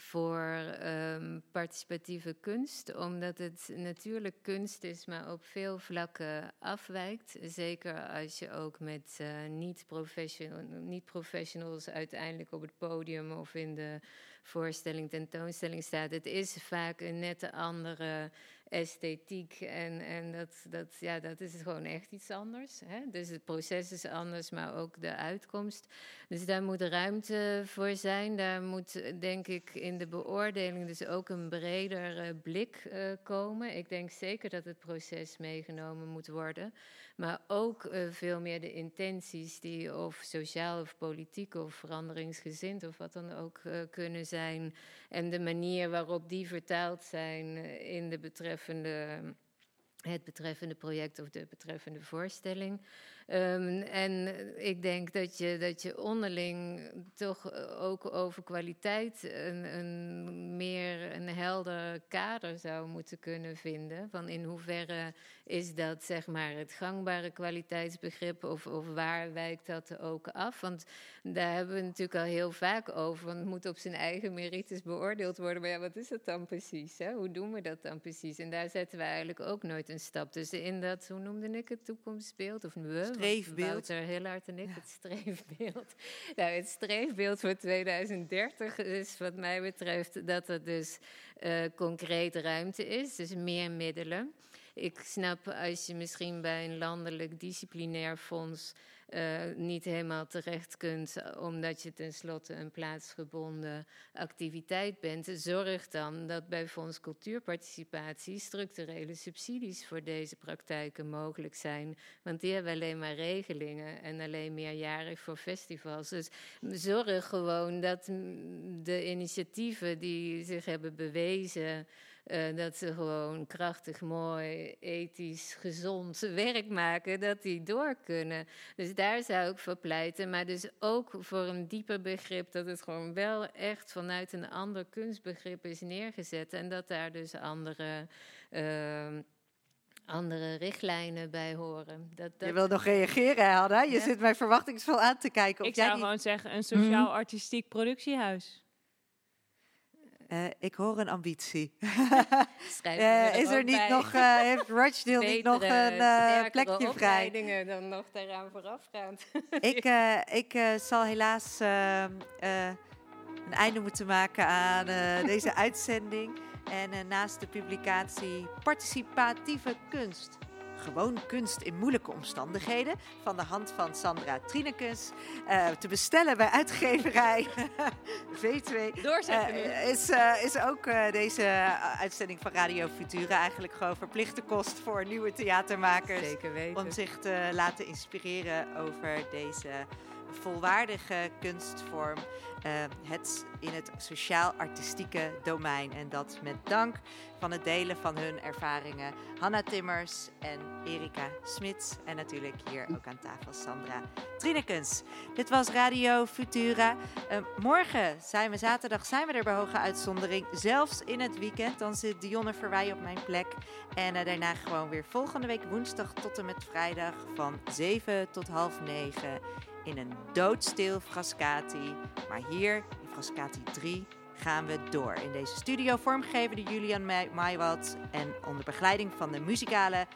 Voor ehm, participatieve kunst, omdat het natuurlijk kunst is, maar op veel vlakken afwijkt. Zeker als je ook met eh, niet-professional, niet-professionals uiteindelijk op het podium of in de voorstelling, tentoonstelling staat. Het is vaak een nette andere esthetiek. En, en dat, dat, ja, dat is gewoon echt iets anders. Hè? Dus het proces is anders, maar ook de uitkomst. Dus daar moet ruimte voor zijn. Daar moet, denk ik, in de beoordeling dus ook een breder eh, blik eh, komen. Ik denk zeker dat het proces meegenomen moet worden. Maar ook eh, veel meer de intenties die of sociaal of politiek of veranderingsgezind of wat dan ook eh, kunnen zijn. En de manier waarop die vertaald zijn eh, in de betreffende, het betreffende project of de betreffende voorstelling. Um, en ik denk dat je, dat je onderling toch ook over kwaliteit een, een meer een helder kader zou moeten kunnen vinden. Van in hoeverre is dat zeg maar het gangbare kwaliteitsbegrip of, of waar wijkt dat ook af? Want daar hebben we natuurlijk al heel vaak over. Want het moet op zijn eigen merites beoordeeld worden. Maar ja, wat is dat dan precies? Hè? Hoe doen we dat dan precies? En daar zetten we eigenlijk ook nooit een stap. Dus in dat, hoe noemde ik het, toekomstbeeld? Of we? Streefbeeld. Wouter Hillard en ik, het streefbeeld. Nou, het streefbeeld voor 2030 is wat mij betreft dat er dus uh, concreet ruimte is. Dus meer middelen. Ik snap als je misschien bij een landelijk disciplinair fonds uh, niet helemaal terecht kunt, omdat je tenslotte een plaatsgebonden activiteit bent. Zorg dan dat bij Fonds Cultuurparticipatie structurele subsidies voor deze praktijken mogelijk zijn. Want die hebben alleen maar regelingen en alleen meerjarig voor festivals. Dus zorg gewoon dat de initiatieven die zich hebben bewezen. Uh, dat ze gewoon krachtig, mooi, ethisch, gezond werk maken, dat die door kunnen. Dus daar zou ik voor pleiten. Maar dus ook voor een dieper begrip, dat het gewoon wel echt vanuit een ander kunstbegrip is neergezet. En dat daar dus andere. Uh, andere richtlijnen bij horen. Dat, dat... Je wil nog reageren, Hanna? Je ja. zit mij verwachtingsvol aan te kijken. Ik zou gewoon zeggen, een sociaal-artistiek mm. productiehuis. Uh, ik hoor een ambitie. uh, is er niet bij. nog, uh, heeft Rochdale niet nog een plekje vrij? dan nog daaraan voorafgaand. ik ik zal helaas ehm, een einde moeten maken aan deze uitzending. En naast de publicatie Participatieve Kunst Gewoon kunst in moeilijke omstandigheden van de hand van Sandra Trinekes. Uh, te bestellen bij uitgeverij V2. Doorzetten uh, is, uh, is ook deze uitzending van Radio Futura eigenlijk gewoon verplichte kost voor nieuwe theatermakers. Zeker weten. Om zich te laten inspireren over deze volwaardige kunstvorm. Uh, het in het sociaal-artistieke domein. En dat met dank van het delen van hun ervaringen. Hanna Timmers en Erika Smits. En natuurlijk hier ook aan tafel Sandra Trinekens. Dit was Radio Futura. Uh, morgen zijn we, zaterdag zijn we er bij hoge uitzondering. Zelfs in het weekend. Dan zit Dionne Verwij op mijn plek. En uh, daarna gewoon weer volgende week woensdag tot en met vrijdag van 7 tot half 9 in een doodstil Frascati. Maar hier in Frascati 3 gaan we door. In deze studio vormgeven de Julian Maywald en onder begeleiding van de muzikale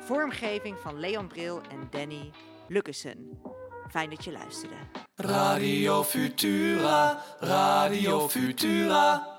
vormgeving van Leon Bril en Danny Lukkesen. Fijn dat je luisterde. Radio Futura, Radio Futura.